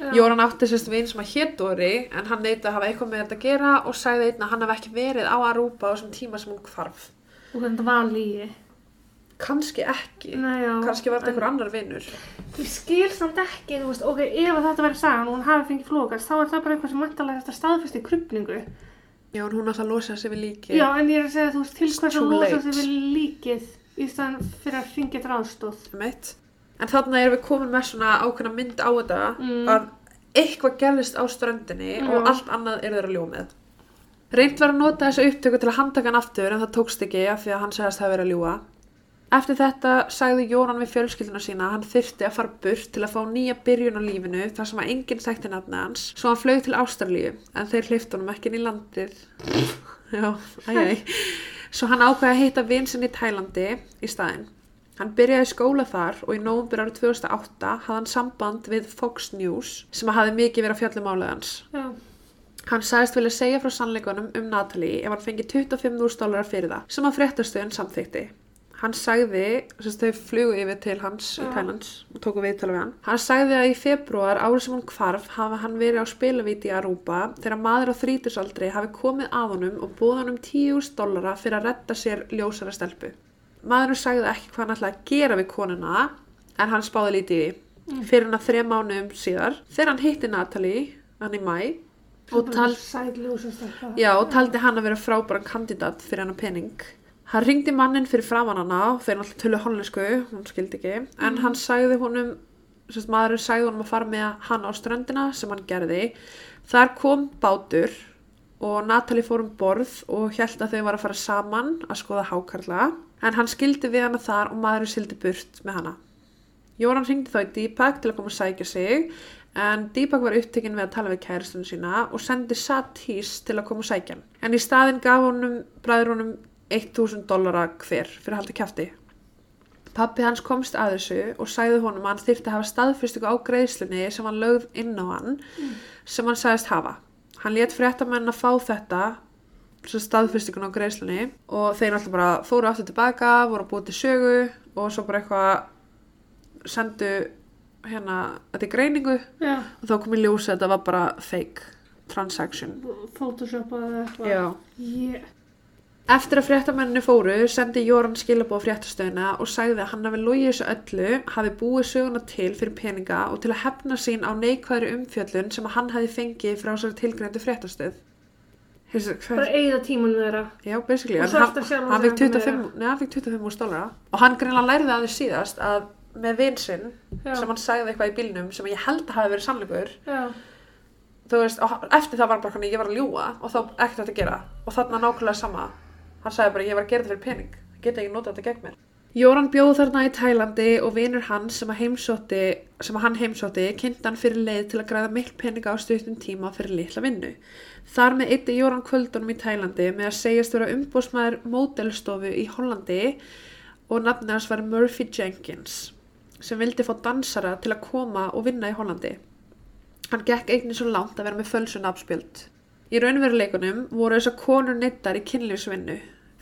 Já. Jóran átti sérst vinn sem að hétt Dóri en hann neyti að hafa eitthvað með þetta að gera og sagði einn að hann hafði ekki verið á Aruba á þessum tíma sem hún hvarf Og þetta var lígi. Kannski ekki Nei, kannski var þetta en- einhver annar vinnur Ég skil samt ekki, þú veist, ok, ef þetta verið sagan og hún hafi fengið flókast, þá er það bara eitthvað sem mæntalega þetta staðfesti krupningu. Já, en hún alltaf losa sig við líki. Já, en ég er að segja, þú veist, til hvers Too að losa late. sig við líkið í staðan fyrir að aðstóð. Meitt. En þarna erum við komin með svona ákveðna mynd á þetta Mm. að eitthvað gerðist á ströndinni Já. og allt annað eru þeir að ljó með. Reynd var að nota þessu upptöku til að handtaka hann aftur en það tókst ekki af því að hann segast hafa verið að ljúa. Eftir þetta sagði Jóran við fjölskylduna sína að hann þyrfti að fara burt til að fá nýja byrjun á lífinu þar sem að enginn þekkti nafni hans svo hann flög til Ástralíu en þeir hliftu honum ekki inn í landið <laughs> Já, æjæj Svo hann ákveði að hitta vin sinni í Tælandi í staðinn Hann byrjaði skóla þar og í nóvumbur árið 2008 hafði hann samband við Fox News sem hafði mikið verið að fjallum álega hans Já. Hann sagðist vilja segja frá sannleikunum um Natalie ef hann fengi 25.000 dólarar fyrir það, sem að fréttastöðun samþykti. Hann sagði, þess að þau flugu yfir til hans í Já. Thailands og tóku viðtala við hann. Hann sagði að í februar árið sem hann hvarf hafa hann verið á spilavíti í Aruba þegar maður á þrítusaldri hafi komið að honum og búið honum 10.000 dólara fyrir að redda sér ljósara stelpu. Maðurinn sagði ekki hvað hann ætlaði að gera við konuna en hann spáði lítið í því. Fyrir hann að þrejum mánuðum síðar þegar hann hitti Natalie, hann í mæ og tal, og taldi hann að vera frábæran kandidat fyrir hann pening. Hann ringdi mannin fyrir framan hana, fyrir alltaf tölu hollensku, hún skildi ekki, en hann sagði honum, sérst maðurinn sagði honum að fara með hann á ströndina sem hann gerði. Þar kom bátur og Natalie fór um borð og held að þau var að fara saman að skoða hákarla, en hann skildi við hana þar og maðurinn sildi burt með hana. Jóran ringdi þá í Deepak til að koma að sækja sig en Deepak var upptekinn við að tala við kæristunum sína og sendi Satis til að koma að sækja hann. En í staðin gaf honum bræður honum 1000 dollara hver fyrir að halda kjafti. Pappi hans komst að þessu og sagði honum að hann þyrfti að hafa staðfyrstöku á greiðslunni sem hann lögð inn á hann sem hann sagðist hafa. Hann let fréttamenn að fá þetta svo staðfyrstökun á greiðslunni og þeir náttúrulega bara fóru aftur tilbaka, voru að búið til sögu og svo bara eitthvað sendu hérna þetta í greiningu Já, og þá kom í ljós að þetta var bara fake transaction. photoshopaði eitthvað. Já. Ég, Eftir að fréttamenninni fóru sendi Jóran skilabóð fréttastöðina og sagði að hann hafi logið þessu öllu, hafi búið söguna til fyrir peninga og til að hefna sín á neikvæðri umfjöllun sem hann hafi fengið frá sér tilgrændu fréttastöð. Bara eigða tíman með þeirra. já, basically, Og svarta hann 25, nei, hann fikk 25 úr stólara og hann greinlega lærði að því síðast að með vinsinn sem hann sagði eitthvað í bílnum sem ég held að hafi verið sannleikur Já, þú veist, eftir það var hann bara hann ég var að ljúga og þá ekkert að gera. Og þarna nákvæmlega sama hann sagði bara ég var að gera þetta fyrir pening. Það geta ekki notað þetta gegn mér. Jóran bjóð þarna í Tælandi og vinur hans sem heimsótti sem hann heimsótti kynnti hann fyrir leið til að græða mikl peninga á stuttum tíma fyrir litla vinnu. Þar með eitti Jóran kvöldunum í Tælandi með að segjast vera umbósmaður módelstofu í Hollandi og nafnir hans var Murphy Jenkins sem vildi fá dansara til að koma og vinna í Hollandi. Hann gekk einnig svo langt að vera með fölsun afspjöld. Í raunveruleikunum voru þessar konur neittar í kynlífsvinnu.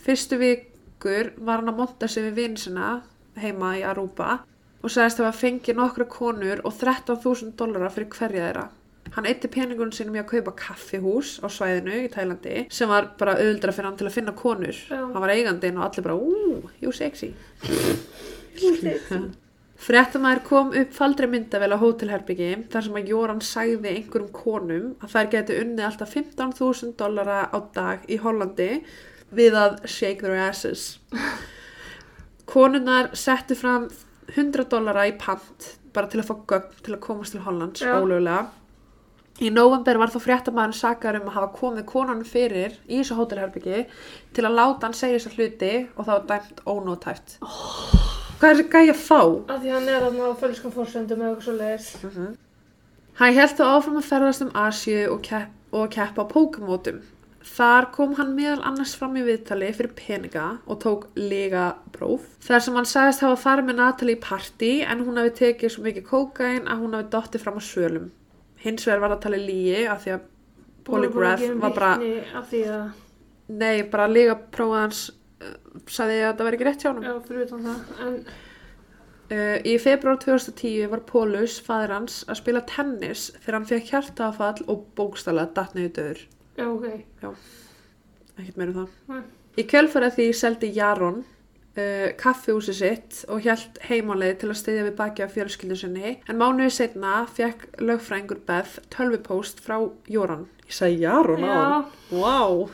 Fyrstu vikur var hann að monta sig við vinsina heima í Aruba og sagðist að hafa fengið nokkra konur og 13.000 dollara fyrir hverja þeirra. Hann eitti peningunum sínum í að kaupa kaffihús á svæðinu í Tælandi sem var bara auðvildra fyrir hann til að finna konur. Já. Hann var eigandinn og allir bara, ú, jú sexy. <laughs> Lítið. Fréttamaður kom upp faldri myndavel á hótelherbyggi þar sem að Jóran sagði einhverjum konum að þær geti unnið alltaf 15.000 dollara á dag í Hollandi við að shake their asses. Konunnar settu fram 100 dollara í pant bara til að fá gögn til að komast til Hollands Já. ólögulega. Í november var þó fréttamaðurinn sakar um að hafa komið konunum fyrir í þessu hótelherbyggi til að láta hann segja þessa hluti og það var dæmt ónótæft. Hvað er gæja að fá? Af því hann er þarna á fölskum fórsöndum eða eitthvað svo leiðis. Hann held þó áfram að ferðast um Asju og, kepp, og keppa á pókamótum. Þar kom hann meðal annars fram í viðtali fyrir peninga og tók lega próf. Þar sem hann sagðist hafa farið með Natalie í partí en hún hafi tekið svo mikið kókain að hún hafi dottið fram á svölum. Hins vegar var það talið lígi af því að polygraph var bara, Af því að, nei, bara lega prófið hans uh, sagði að það væri ekki rétt hjá hann. já, fyrir utan það. En, Uh, í februar 2010 var Pólus, fadir hans, að spila tennis þegar hann fekk hjartaafall og bókstala datt niður döður. já, ok. Ekkert meira um það. Nei. Í kjölfarið því seldi Jaron uh, kaffihúsi sitt og hjælt heimáleið til að styðja við baki af fjölskyldu sinni en mánuði setna fekk lögfrængur Beth tölvupóst frá Jóran. Ég sagði Jaron á hann. Já, Wow.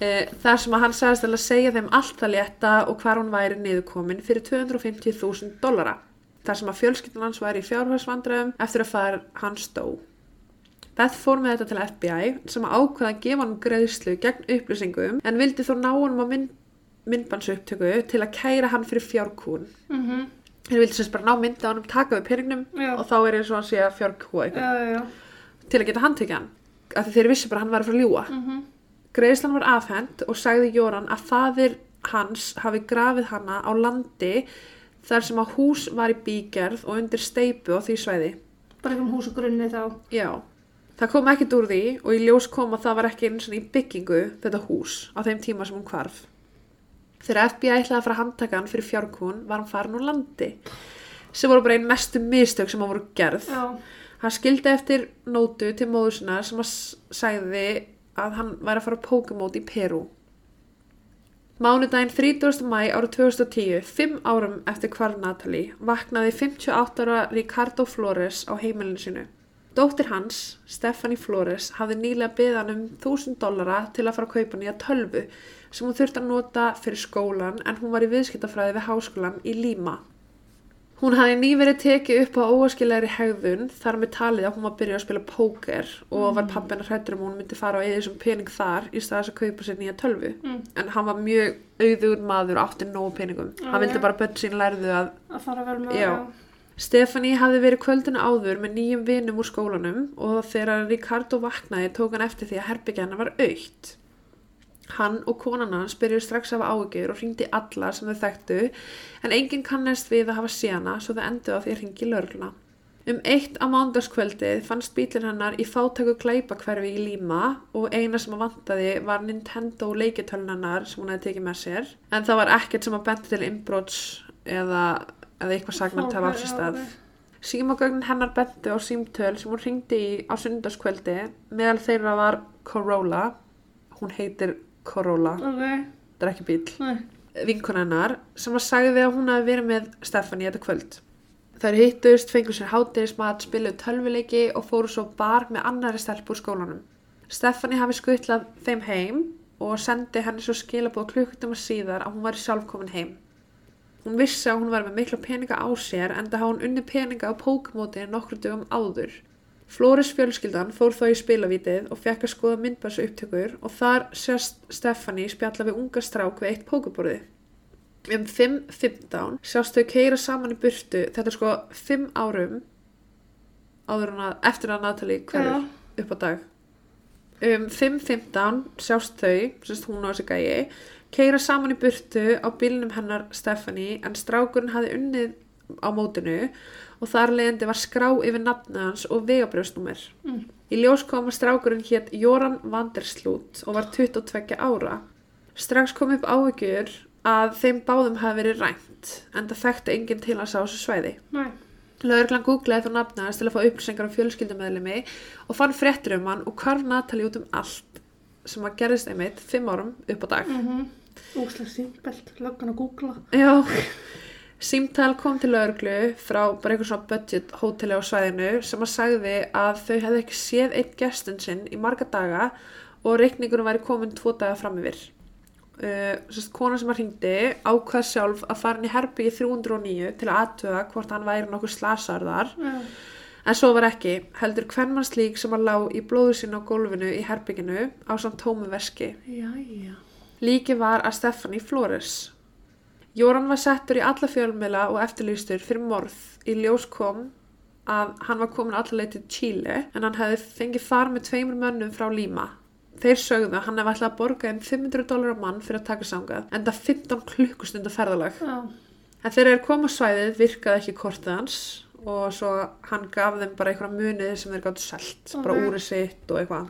Eh, þar sem að hann sagðist til að segja þeim allt það létta og hvar hún væri niðurkomin fyrir 250.000 dollara. Þar sem að fjölskyldan hans væri í fjárhagsvandræðum eftir að fara hans dó. Beth fór með þetta til FBI sem að ákveða að gefa hann greiðslu gegn upplýsingum en vildi þó ná honum á mynd, myndbansaupptöku til að kæra hann fyrir fjárkún. Mhm. Þeir vildi sérst bara ná myndi á hann taka við peningnum Já. og þá er eins og hann sé að fjárkúa Já, eitthvað til að geta handtekja hann. Þeir vissi bara að hann var að fara að ljúa. Mhm. Greiðslan var afhent og sagði Jóran að faðir hans hafi grafið hana á landi þar sem að hús var í bígerð og undir steipu á því svæði. Bara einhverjum húsagrunni þá. Já, það kom ekkert úr því og í ljós kom að það var ekki eins og í byggingu þetta hús á þeim tíma sem hún hvarf. Þegar FBI ætlaði að fara að handtaka hann fyrir fjárkún var hann farin úr landi sem voru bara einn mestu mistök sem hann voru gerð. Já. Hann skildi eftir nótu til móður sinna sem að sagði að hann væri að fara á Pokémon í Peru. Mánudaginn 30. mæ árið 2010, fimm árum eftir hvarf Natalie, vaknaði 58 ára Ricardo Flores á heimilinu sínu. Dóttir hans, Stephanie Flores, hafði nýlega hann um 1000 dollara til að fara að kaupa nýja tölvu sem hún þurfti að nota fyrir skólan en hún var í viðskiptafræði við háskólan í Lima. Hún hafði nýverið tekið upp á óaskilegri hegðun þar með talið að hún var að byrja að spila póker og var pappina hrættur um hún myndi fara á eða þessum pening þar í staðis að kaupa sér nýja tölvu. Mm. En hann var mjög auðugur maður og átti nógu peningum. Já, hann vildi já. bara börn sín lærðu að Að fara vel með Já. Stefani hafði verið kvöldinu áður með nýjum vinum úr skólanum og þegar Ricardo vaknaði tók hann eftir því að herbyggja hennar var aukt. Hann og konan hans byrjuðu strax af áhugjur og hringdi alla sem þau þekktu en enginn kannast við að hafa séna svo þau endur á því að hringi lörgluna. Um eitt á mánudagskvöldið fannst bílinn hennar í fátæku glæpakverfi í Líma og eina sem að vantaði var Nintendo leikitölunarnar sem hún hefði tekið með sér en það var ekkert sem að benti til inbrots eða, eða eitthvað sagnart hafa sér stað. Símagögnin hennar bentu á símtöl sem hún ringdi í á sundarskvöldi meðal þeirra var Corolla, hún heitir Corolla, Ok, þetta er ekki bíl, hennar sem að sagði að hún hafi verið með Stefani þetta kvöld. Þær hittust, fengu sér hátegismat, spiluðu tölvuleiki og fóru svo bar með annari stelp úr skólanum. Stefani hafi skuttlað þeim heim og sendi henni svo skilabóð klukkutum að síðar að hún væri sjálf komin heim. Hún vissi að hún var með mikla peninga á sér en það hafa hún unni peninga á pókmóti nokkru dögum áður. Flóris fjölskyldan fór þá í spilavítið og fekk að skoða myndbæsu upptökur og þar sést Stefani spjalla við unga strák við eitt pókuborði. Um 5.15 sjást þau keira saman í burtu, þetta er sko 5 árum að, eftir að Natalie hverjur upp á dag. Um 5.15 sjást þau, sérst hún og þessi gæi, keira saman í burtu á bílnum hennar Stephanie en strákurinn hafði unnið á mótinu og þar leiðandi var skrá yfir nafnið hans og vegabrjósnúmer. Mm. Í ljós kom að strákurinn hétt Joran Vanderslút og var 22 ára. Strax kom upp áhyggjur að þeim báðum hafi verið rænt en það þekkti enginn til hans á þessu svæði. Nei. Lögreglan googlaði þá nafna hans til að fá upplýsingar á fjölskyldumæðlimi og fann fréttur um hann og hvarf Natalie út um allt sem að gerðist einmitt fimm árum upp á dag. Mhm. Úslega símbelt, löggan að googla. Já, símtal kom til lögreglu frá bara einhver svona budget hóteli á svæðinu sem að sagði að þau hefði ekki séð einn gestin sinn í marga daga og reikningunum væri komin tvo daga fram yfir. Uh, sérst, kona sem að hringdi ákvað sjálf að fara inn í herbyggi 309 til að aðtöga hvort hann væri nokkuð slasaður þar Já. En svo var ekki, heldur hvernmannslík sem að lá í blóðu sinna á gólfinu í herbygginu á samt tómu veski. Líki var að Stephanie Flores. Jóran var settur í alla fjölmela og eftirlýstur fyrir morð. Í ljós kom að hann var komin allaveg til Chile en hann hefði fengið far með tveimur mönnum frá Lima. Þeir sögðu að hann hefði ætlað að borga um 500 dólar á mann fyrir að taka sangað en það 15 klukkustunda ferðalag. Já. En þegar þeir kom á svæðið virkaði ekki kortið hans og svo hann gaf þeim bara einhverja munið sem þeir gáttu selt, bara Ok. úrið sitt og eitthvað,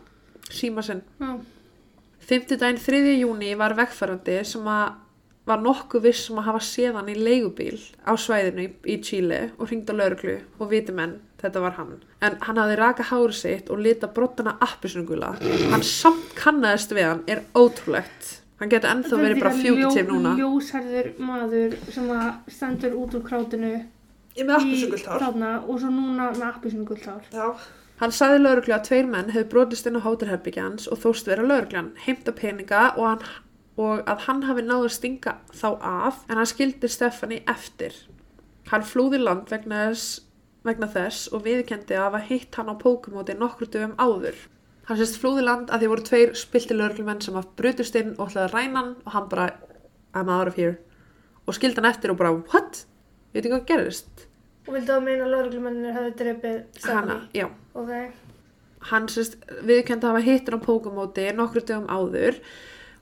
síma sinn. Já. Fimmtudaginn 3. júni var vegfærandi sem að var nokkuð viss sem að hafa séð hann í leigubíl á svæðinu í, í Chile og hringd á lauruglu og viti menn, þetta var hann. En hann hafði raka hári sitt og lita brottana appisnugula. Hann samt kannaðist við hann, er ótrúlegt. Hann getur ennþá verið bara fugitive núna. Ljósherður maður sem að stendur út úr krátinu í þarna og svo núna með appisungult hár. Já. Hann sagði lauruglu að tveir menn hefði brotist inn á hótelherbyggja hans og þóst vera lauruglan, heimta peninga og, hann, og að hann hafi náðu að stinga þá af en hann skildi Stefani eftir. Hann flúði land vegna þess, vegna þess og viðkendi að hafa hitt hann á pókumóti nokkru dögum áður. Hann sérst flúði land að því voru tveir spilti lauruglumenn sem að brutust inn og ætlaði að ræna hann og hann bara I'm out of here og skildi hann eftir og bara what? Ég veit ekki hvað gerist Og vildu að meina að lauruglumennir hefði drefið Hanna, Stephanie? já, Ok. hann sérst viðkjönd að hafa hittur á pókumóti nokkru dögum áður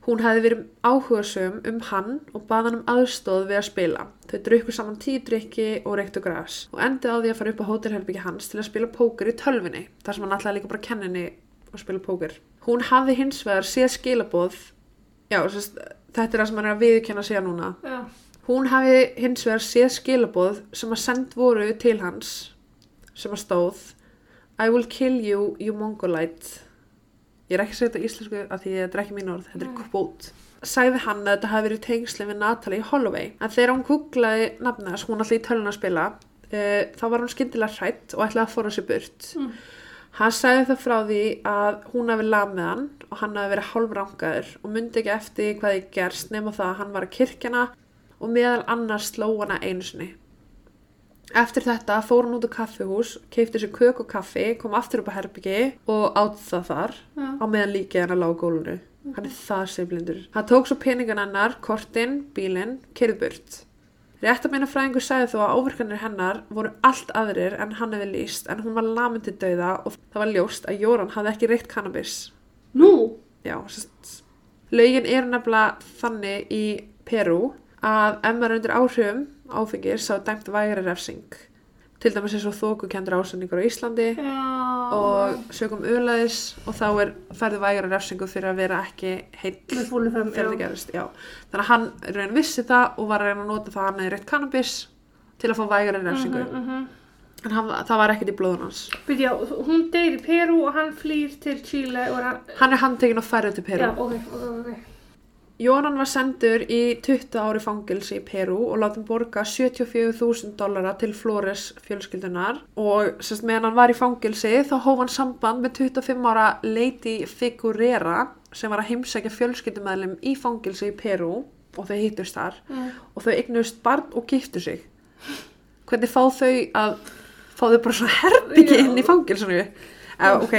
hún hefði verið áhugasum um hann og bað hann um aðstóð við að spila. Þau drukku saman tíu drikki og reyktu gras og endið á því að fara upp á hótelherbyggi hans til að spila póker í tölfunni þar sem hann ætlaði líka bara henni að spila póker. Hún hafði hins vegar séð skilaboð já, sérst, þetta er það sem hann er að viðkjöna sér núna. Já. Hún hafi hins vegar séð skilaboð sem að send voru til hans sem að stóð I will kill you, you mongolite Ég er ekki að segja þetta íslensku af því þetta er ekki mín orð, þetta er kvót Sæði hann að þetta hafi verið tengsli við Natalie Holloway en þegar hún googlaði nafna hún alltaf í tölun að spila uh, þá var hún skyndilega hrætt og ætlaði að fóra sér burt Mm. Hann sagði það frá því að hún hafi lamið hann og hann hafi verið hálfrangaður og myndi ekki eftir hvað þið gerst nema það að hann var að kirkjana og meðal annars sló hana einu sinni. Eftir þetta fór hann út á kaffihús, keipti sér kök og kaffi, kom aftur upp á herbyggi og átt það þar Já. á meðan líkið hann að lága gólunu. Hann er það seflindur. Hann tók svo peningan hennar, kortin, bílinn, kerið burt. Réttameina fræðingur sagði þó að áverkanir hennar voru allt aðrir en hann hefði líst en hún var lamin til dauða og það var ljóst að Jóran hafði ekki reykt kannabis. Nú? Já, sérst, lögin eru nefnilega þannig í Perú að ef maður er undir áhrifum áfengir sá dæmt vægri refsing. Til dæmis eins og þóku kendur ásendingur á Íslandi Já. og sögum ölaðis og þá er færði vægri refsingu fyrir að vera ekki heill þegar það gerist, já. Þannig að hann raun vissi það og var að reyna að nota það að hann hefði reykt kannabis til að fá vægri refsingu. Mm -hmm. En hann, það var ekkert í blóðun hans. Byrja, hún deyr í Peru og hann flýr til Chile og er að... Hann er handtekinn og færið til Perú. Já, ok, ok, ok. Jónan var sendur í 20 ári fangilsi í Perú og látum borga 74.000 dollara til Flores fjölskyldunar og sérst meðan hann var í fangilsi þá hóf hann samband með 25 ára Lady Figurera sem var að heimsækja fjölskyldumæðlum í fangilsi í Perú og þau hittust þar Mm. og þau eignust barn og giftu sig. Hvernig fá þau að fá þau bara svona herbyggi Já. inn í fangilsinu? Uh, ok.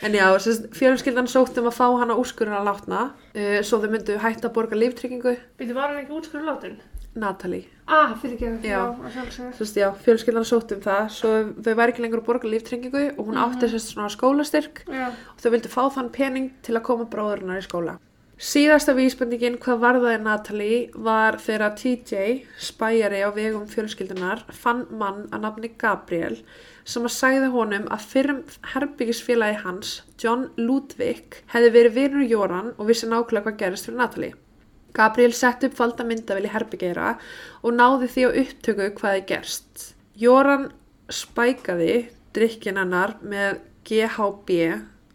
En já, fjölskyldan sótt um að fá hana úrskurinn að látna uh, svo þau myndu hætta að borga líftryggingu Byrja, var hann ekki útskurður látin? Natalie. Ah, fyrir ekki, að sjálfsögðu. Sérst, já, fjölskyldan sótt um það svo þau væri ekki lengur að borga líftryggingu og hún átti sérst svona skólastyrk Já. og þau vildu fá þann pening til að koma bróðurinnar í skóla. Síðasta vísbendingin hvað varðaði Natalie var þegar TJ, spæjari á vegum fjölskyldunar, fann mann að nafni Gabriel sem að sagði honum að fyrrum herbyggisfélagi hans, John Ludwig, hefði verið vinur Jóran og vissi nákvæmlega hvað gerist fyrir Natalie. Gabriel sett upp valda myndavel í herbyggeira og náði því á upptöku hvaði gerst. Jóran spækaði drikkin hennar með GHB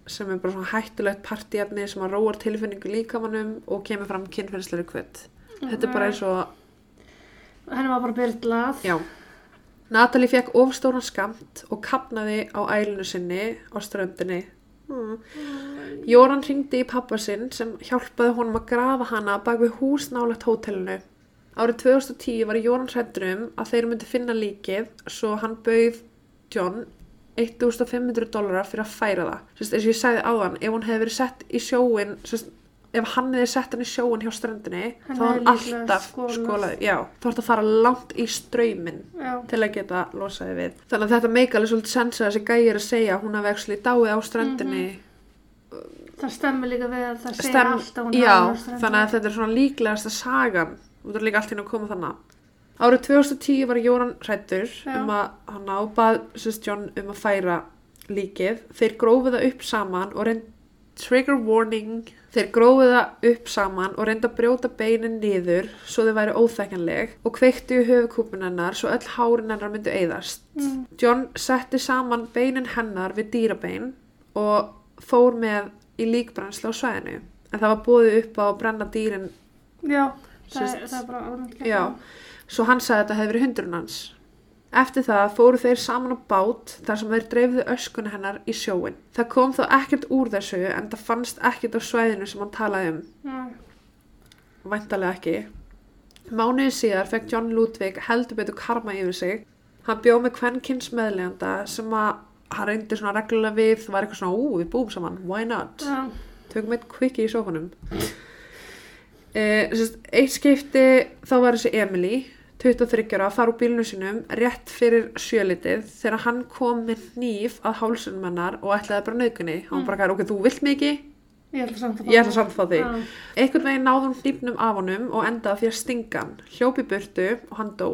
sem er bara svona hættulegt partíefni sem að róar tilfinningu líkamannum og kemur fram kynferðsleiri kvöld. Þetta er bara eins og, Henni var bara byrlað. já. Natalie fekk ofstóran skamt og kapnaði á ælinu sinni á ströndinni. Mm. Jóran ringdi í pappa sinn sem hjálpaði honum að grafa hana bak við hús nálægt hótelinu. Árið 2010 var Jóran hrættur um að þeir myndi finna líkið svo hann bauð John 1500 dólarar fyrir að færa það. Sest, eins og ég sagði áðan, ef hún hefði verið sett í sjóin, sest, ef hann hefði sett hann í sjóin hjá ströndinni, Hann þá var hann alltaf skolaði. Já, þá ertu að fara langt í ströymin til að geta losaði við. Þannig að þetta meika alveg svolítið sens að þessi gæi er að segja að hún hafi ekki dáið á ströndinni. Það stemmi líka við að það Stem, alltaf hún já, hafi á ströndinni. þannig að þetta er svona líklegasta sagan. Þú er líka allt hérna að koma þannig. Árið 2010 var Jóran hrættur Já. um að hann ábað John um að færa líkið. Þeir grófu það upp saman og reynd trigger warning. Þeir grófu það upp saman og reynda að brjóta beinin niður svo þau væri óþekkanleg og kveiktu í höfukúpun hennar svo öll hárin hennar myndu eyðast. Mm. John setti saman beinin hennar við dýrabein og fór með í líkbrænslu á svæðinu. En það var búið upp á að brenna dýrin, Já, það, Sest- er, það er bara alveg já. Svo hann sagði að þetta hefði verið hundurinn hans. Eftir það fóru þeir saman á bát þar sem þeir dreifðu öskuna hennar í sjóin. Það kom þó ekkert úr þessu en það fannst ekkert á svæðinu sem hann talaði um. Já. Væntalega ekki. Mánuði síðar fekk John Ludwig heldur betur karma yfir sig. Hann bjóð með kvennkins meðleganda sem að hann reyndi svona reglulega við, það var eitthvað svona, ú, við búum saman, why not? Já. Tökum eitt quickie í sófanum. e, sérst, eitt skipti þá var þessi Emily 23 ára að fara úr bílnu sinum rétt fyrir sjölitið þegar hann kom með hníf að hálsunum hennar og ætlaði bara naukunni hann Mm. bara gæði, ok, þú vilt mikið Ég ætla samt að ég ætla samt að fá þig. Einhvern veginn náði hún hnífnum af honum og endaði því að stinga hann. Hljópi burtu og hann dó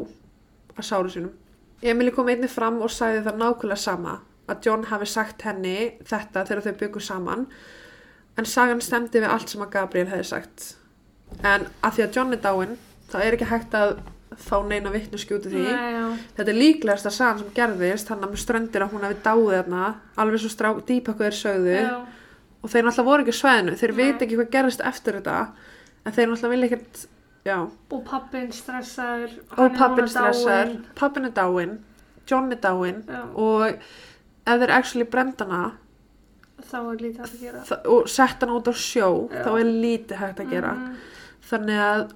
að sáru sinum Emily kom einnig fram og sagði það nákvæmlega sama að John hafi sagt henni þetta þegar þau byggu saman en sagan stemdi við allt sem að Gabriel hefði sagt. En að því að John er dáinn þá er ekki hægt að fá neina vittnu skjúti því Nei, þetta er líklegast að sagan sem gerðist þannig að með ströndir að hún hefði dáið þarna alveg svo strá, dýpakku þeir sögðu Já. og þeir náttúrulega voru ekki sveðinu þeir veit ekki hvað gerðist eftir þetta en þeir náttúrulega vilja ekkert já, Og pappin stressaður. og pappin stressar pappin er dáinn, John er dáinn Já, og ef þeir actually brenda hana þá er lítið hægt að gera. og sett hana út á sjó þá er lítið hægt að gera Mhm. þannig að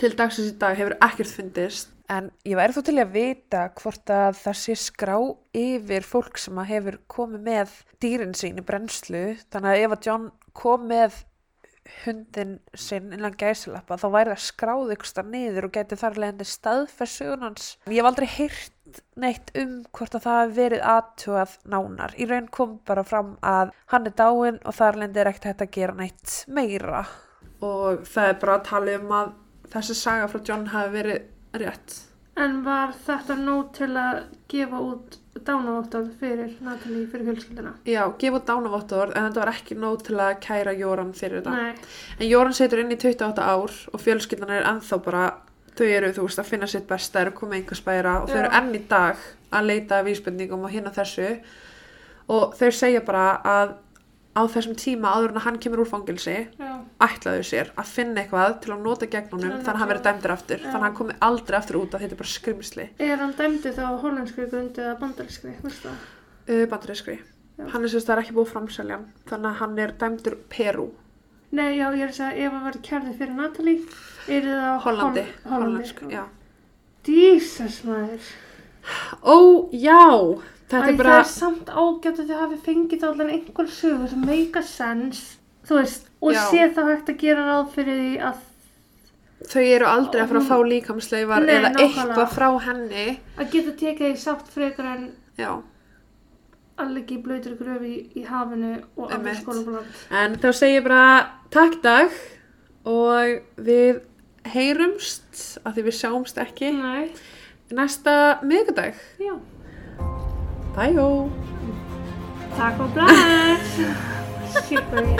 til dagsins í dag hefur ekkert fundist En ég væri þó til að vita hvort að það sé skrá yfir fólk sem að hefur komið með dýrin sín í brennslu. Þannig að ef að John kom með hundin sinn innan gæsilappa þá væri það skráð ykkur stað niður og geti þar leðandi staðferðsugun hans. Ég hef aldrei heyrt neitt um hvort að það hefur verið aðtugað nánar. Í raun kom bara fram að hann er dáinn og þar leðandi er ekkert hægt að gera neitt meira. Og það er bara að tala um að þessi saga frá John hafi verið rétt. En var þetta nóg til að gefa út dánavóttorð fyrir Natalie, fyrir fjölskyldina? Já, gefa út dánavottor en þetta var ekki nóg til að kæra Jóran fyrir þetta. Nei, En Jóran setur inn í 28 ár og fjölskyldan er ennþá bara, þau eru þú veist að finna sitt besta, eru komið einhver spæra og þau eru enn í dag að leita vísbendingum og hérna þessu og þau segja bara að á þessum tíma áður en að hann kemur úr fangilsi já, ætlaðu sér að finna eitthvað til að nota gegn honum Til að þannig að hann verið dæmdur aftur. Já. þannig að hann komi aldrei aftur út að þetta er bara skrimsli. Er hann dæmdi þá hollenskri gundi eða bandarískri, uh, bandarískri. Hann er sérst það er ekki búið að framselja hann þannig að hann er dæmdur Perú. Nei, já, ég er að segja, ef hann verið kærðið fyrir Natalie, er það Hollandi, Hol Hollandi, hollensk, sko. Jesus, maður. Ó, já, þetta er bara það er samt ágætt að þið hafi fengið allan einhver sögur sem make a sense, þú veist, og Já. sé þá hægt að gera ráð fyrir því að, þau eru aldrei að fara að fá líkamsleifar Nei, eða eitthvað frá henni að geta tekið því sátt frekar en já, leggja í blöytur gröf í, í hafinu og alveg Einmitt. skólabland. en þá segir ég bara takk dag og við heyrumst að því við sjáumst ekki Nei, næsta miðgudag já. Bæjó Takk og bless. Shit, baby.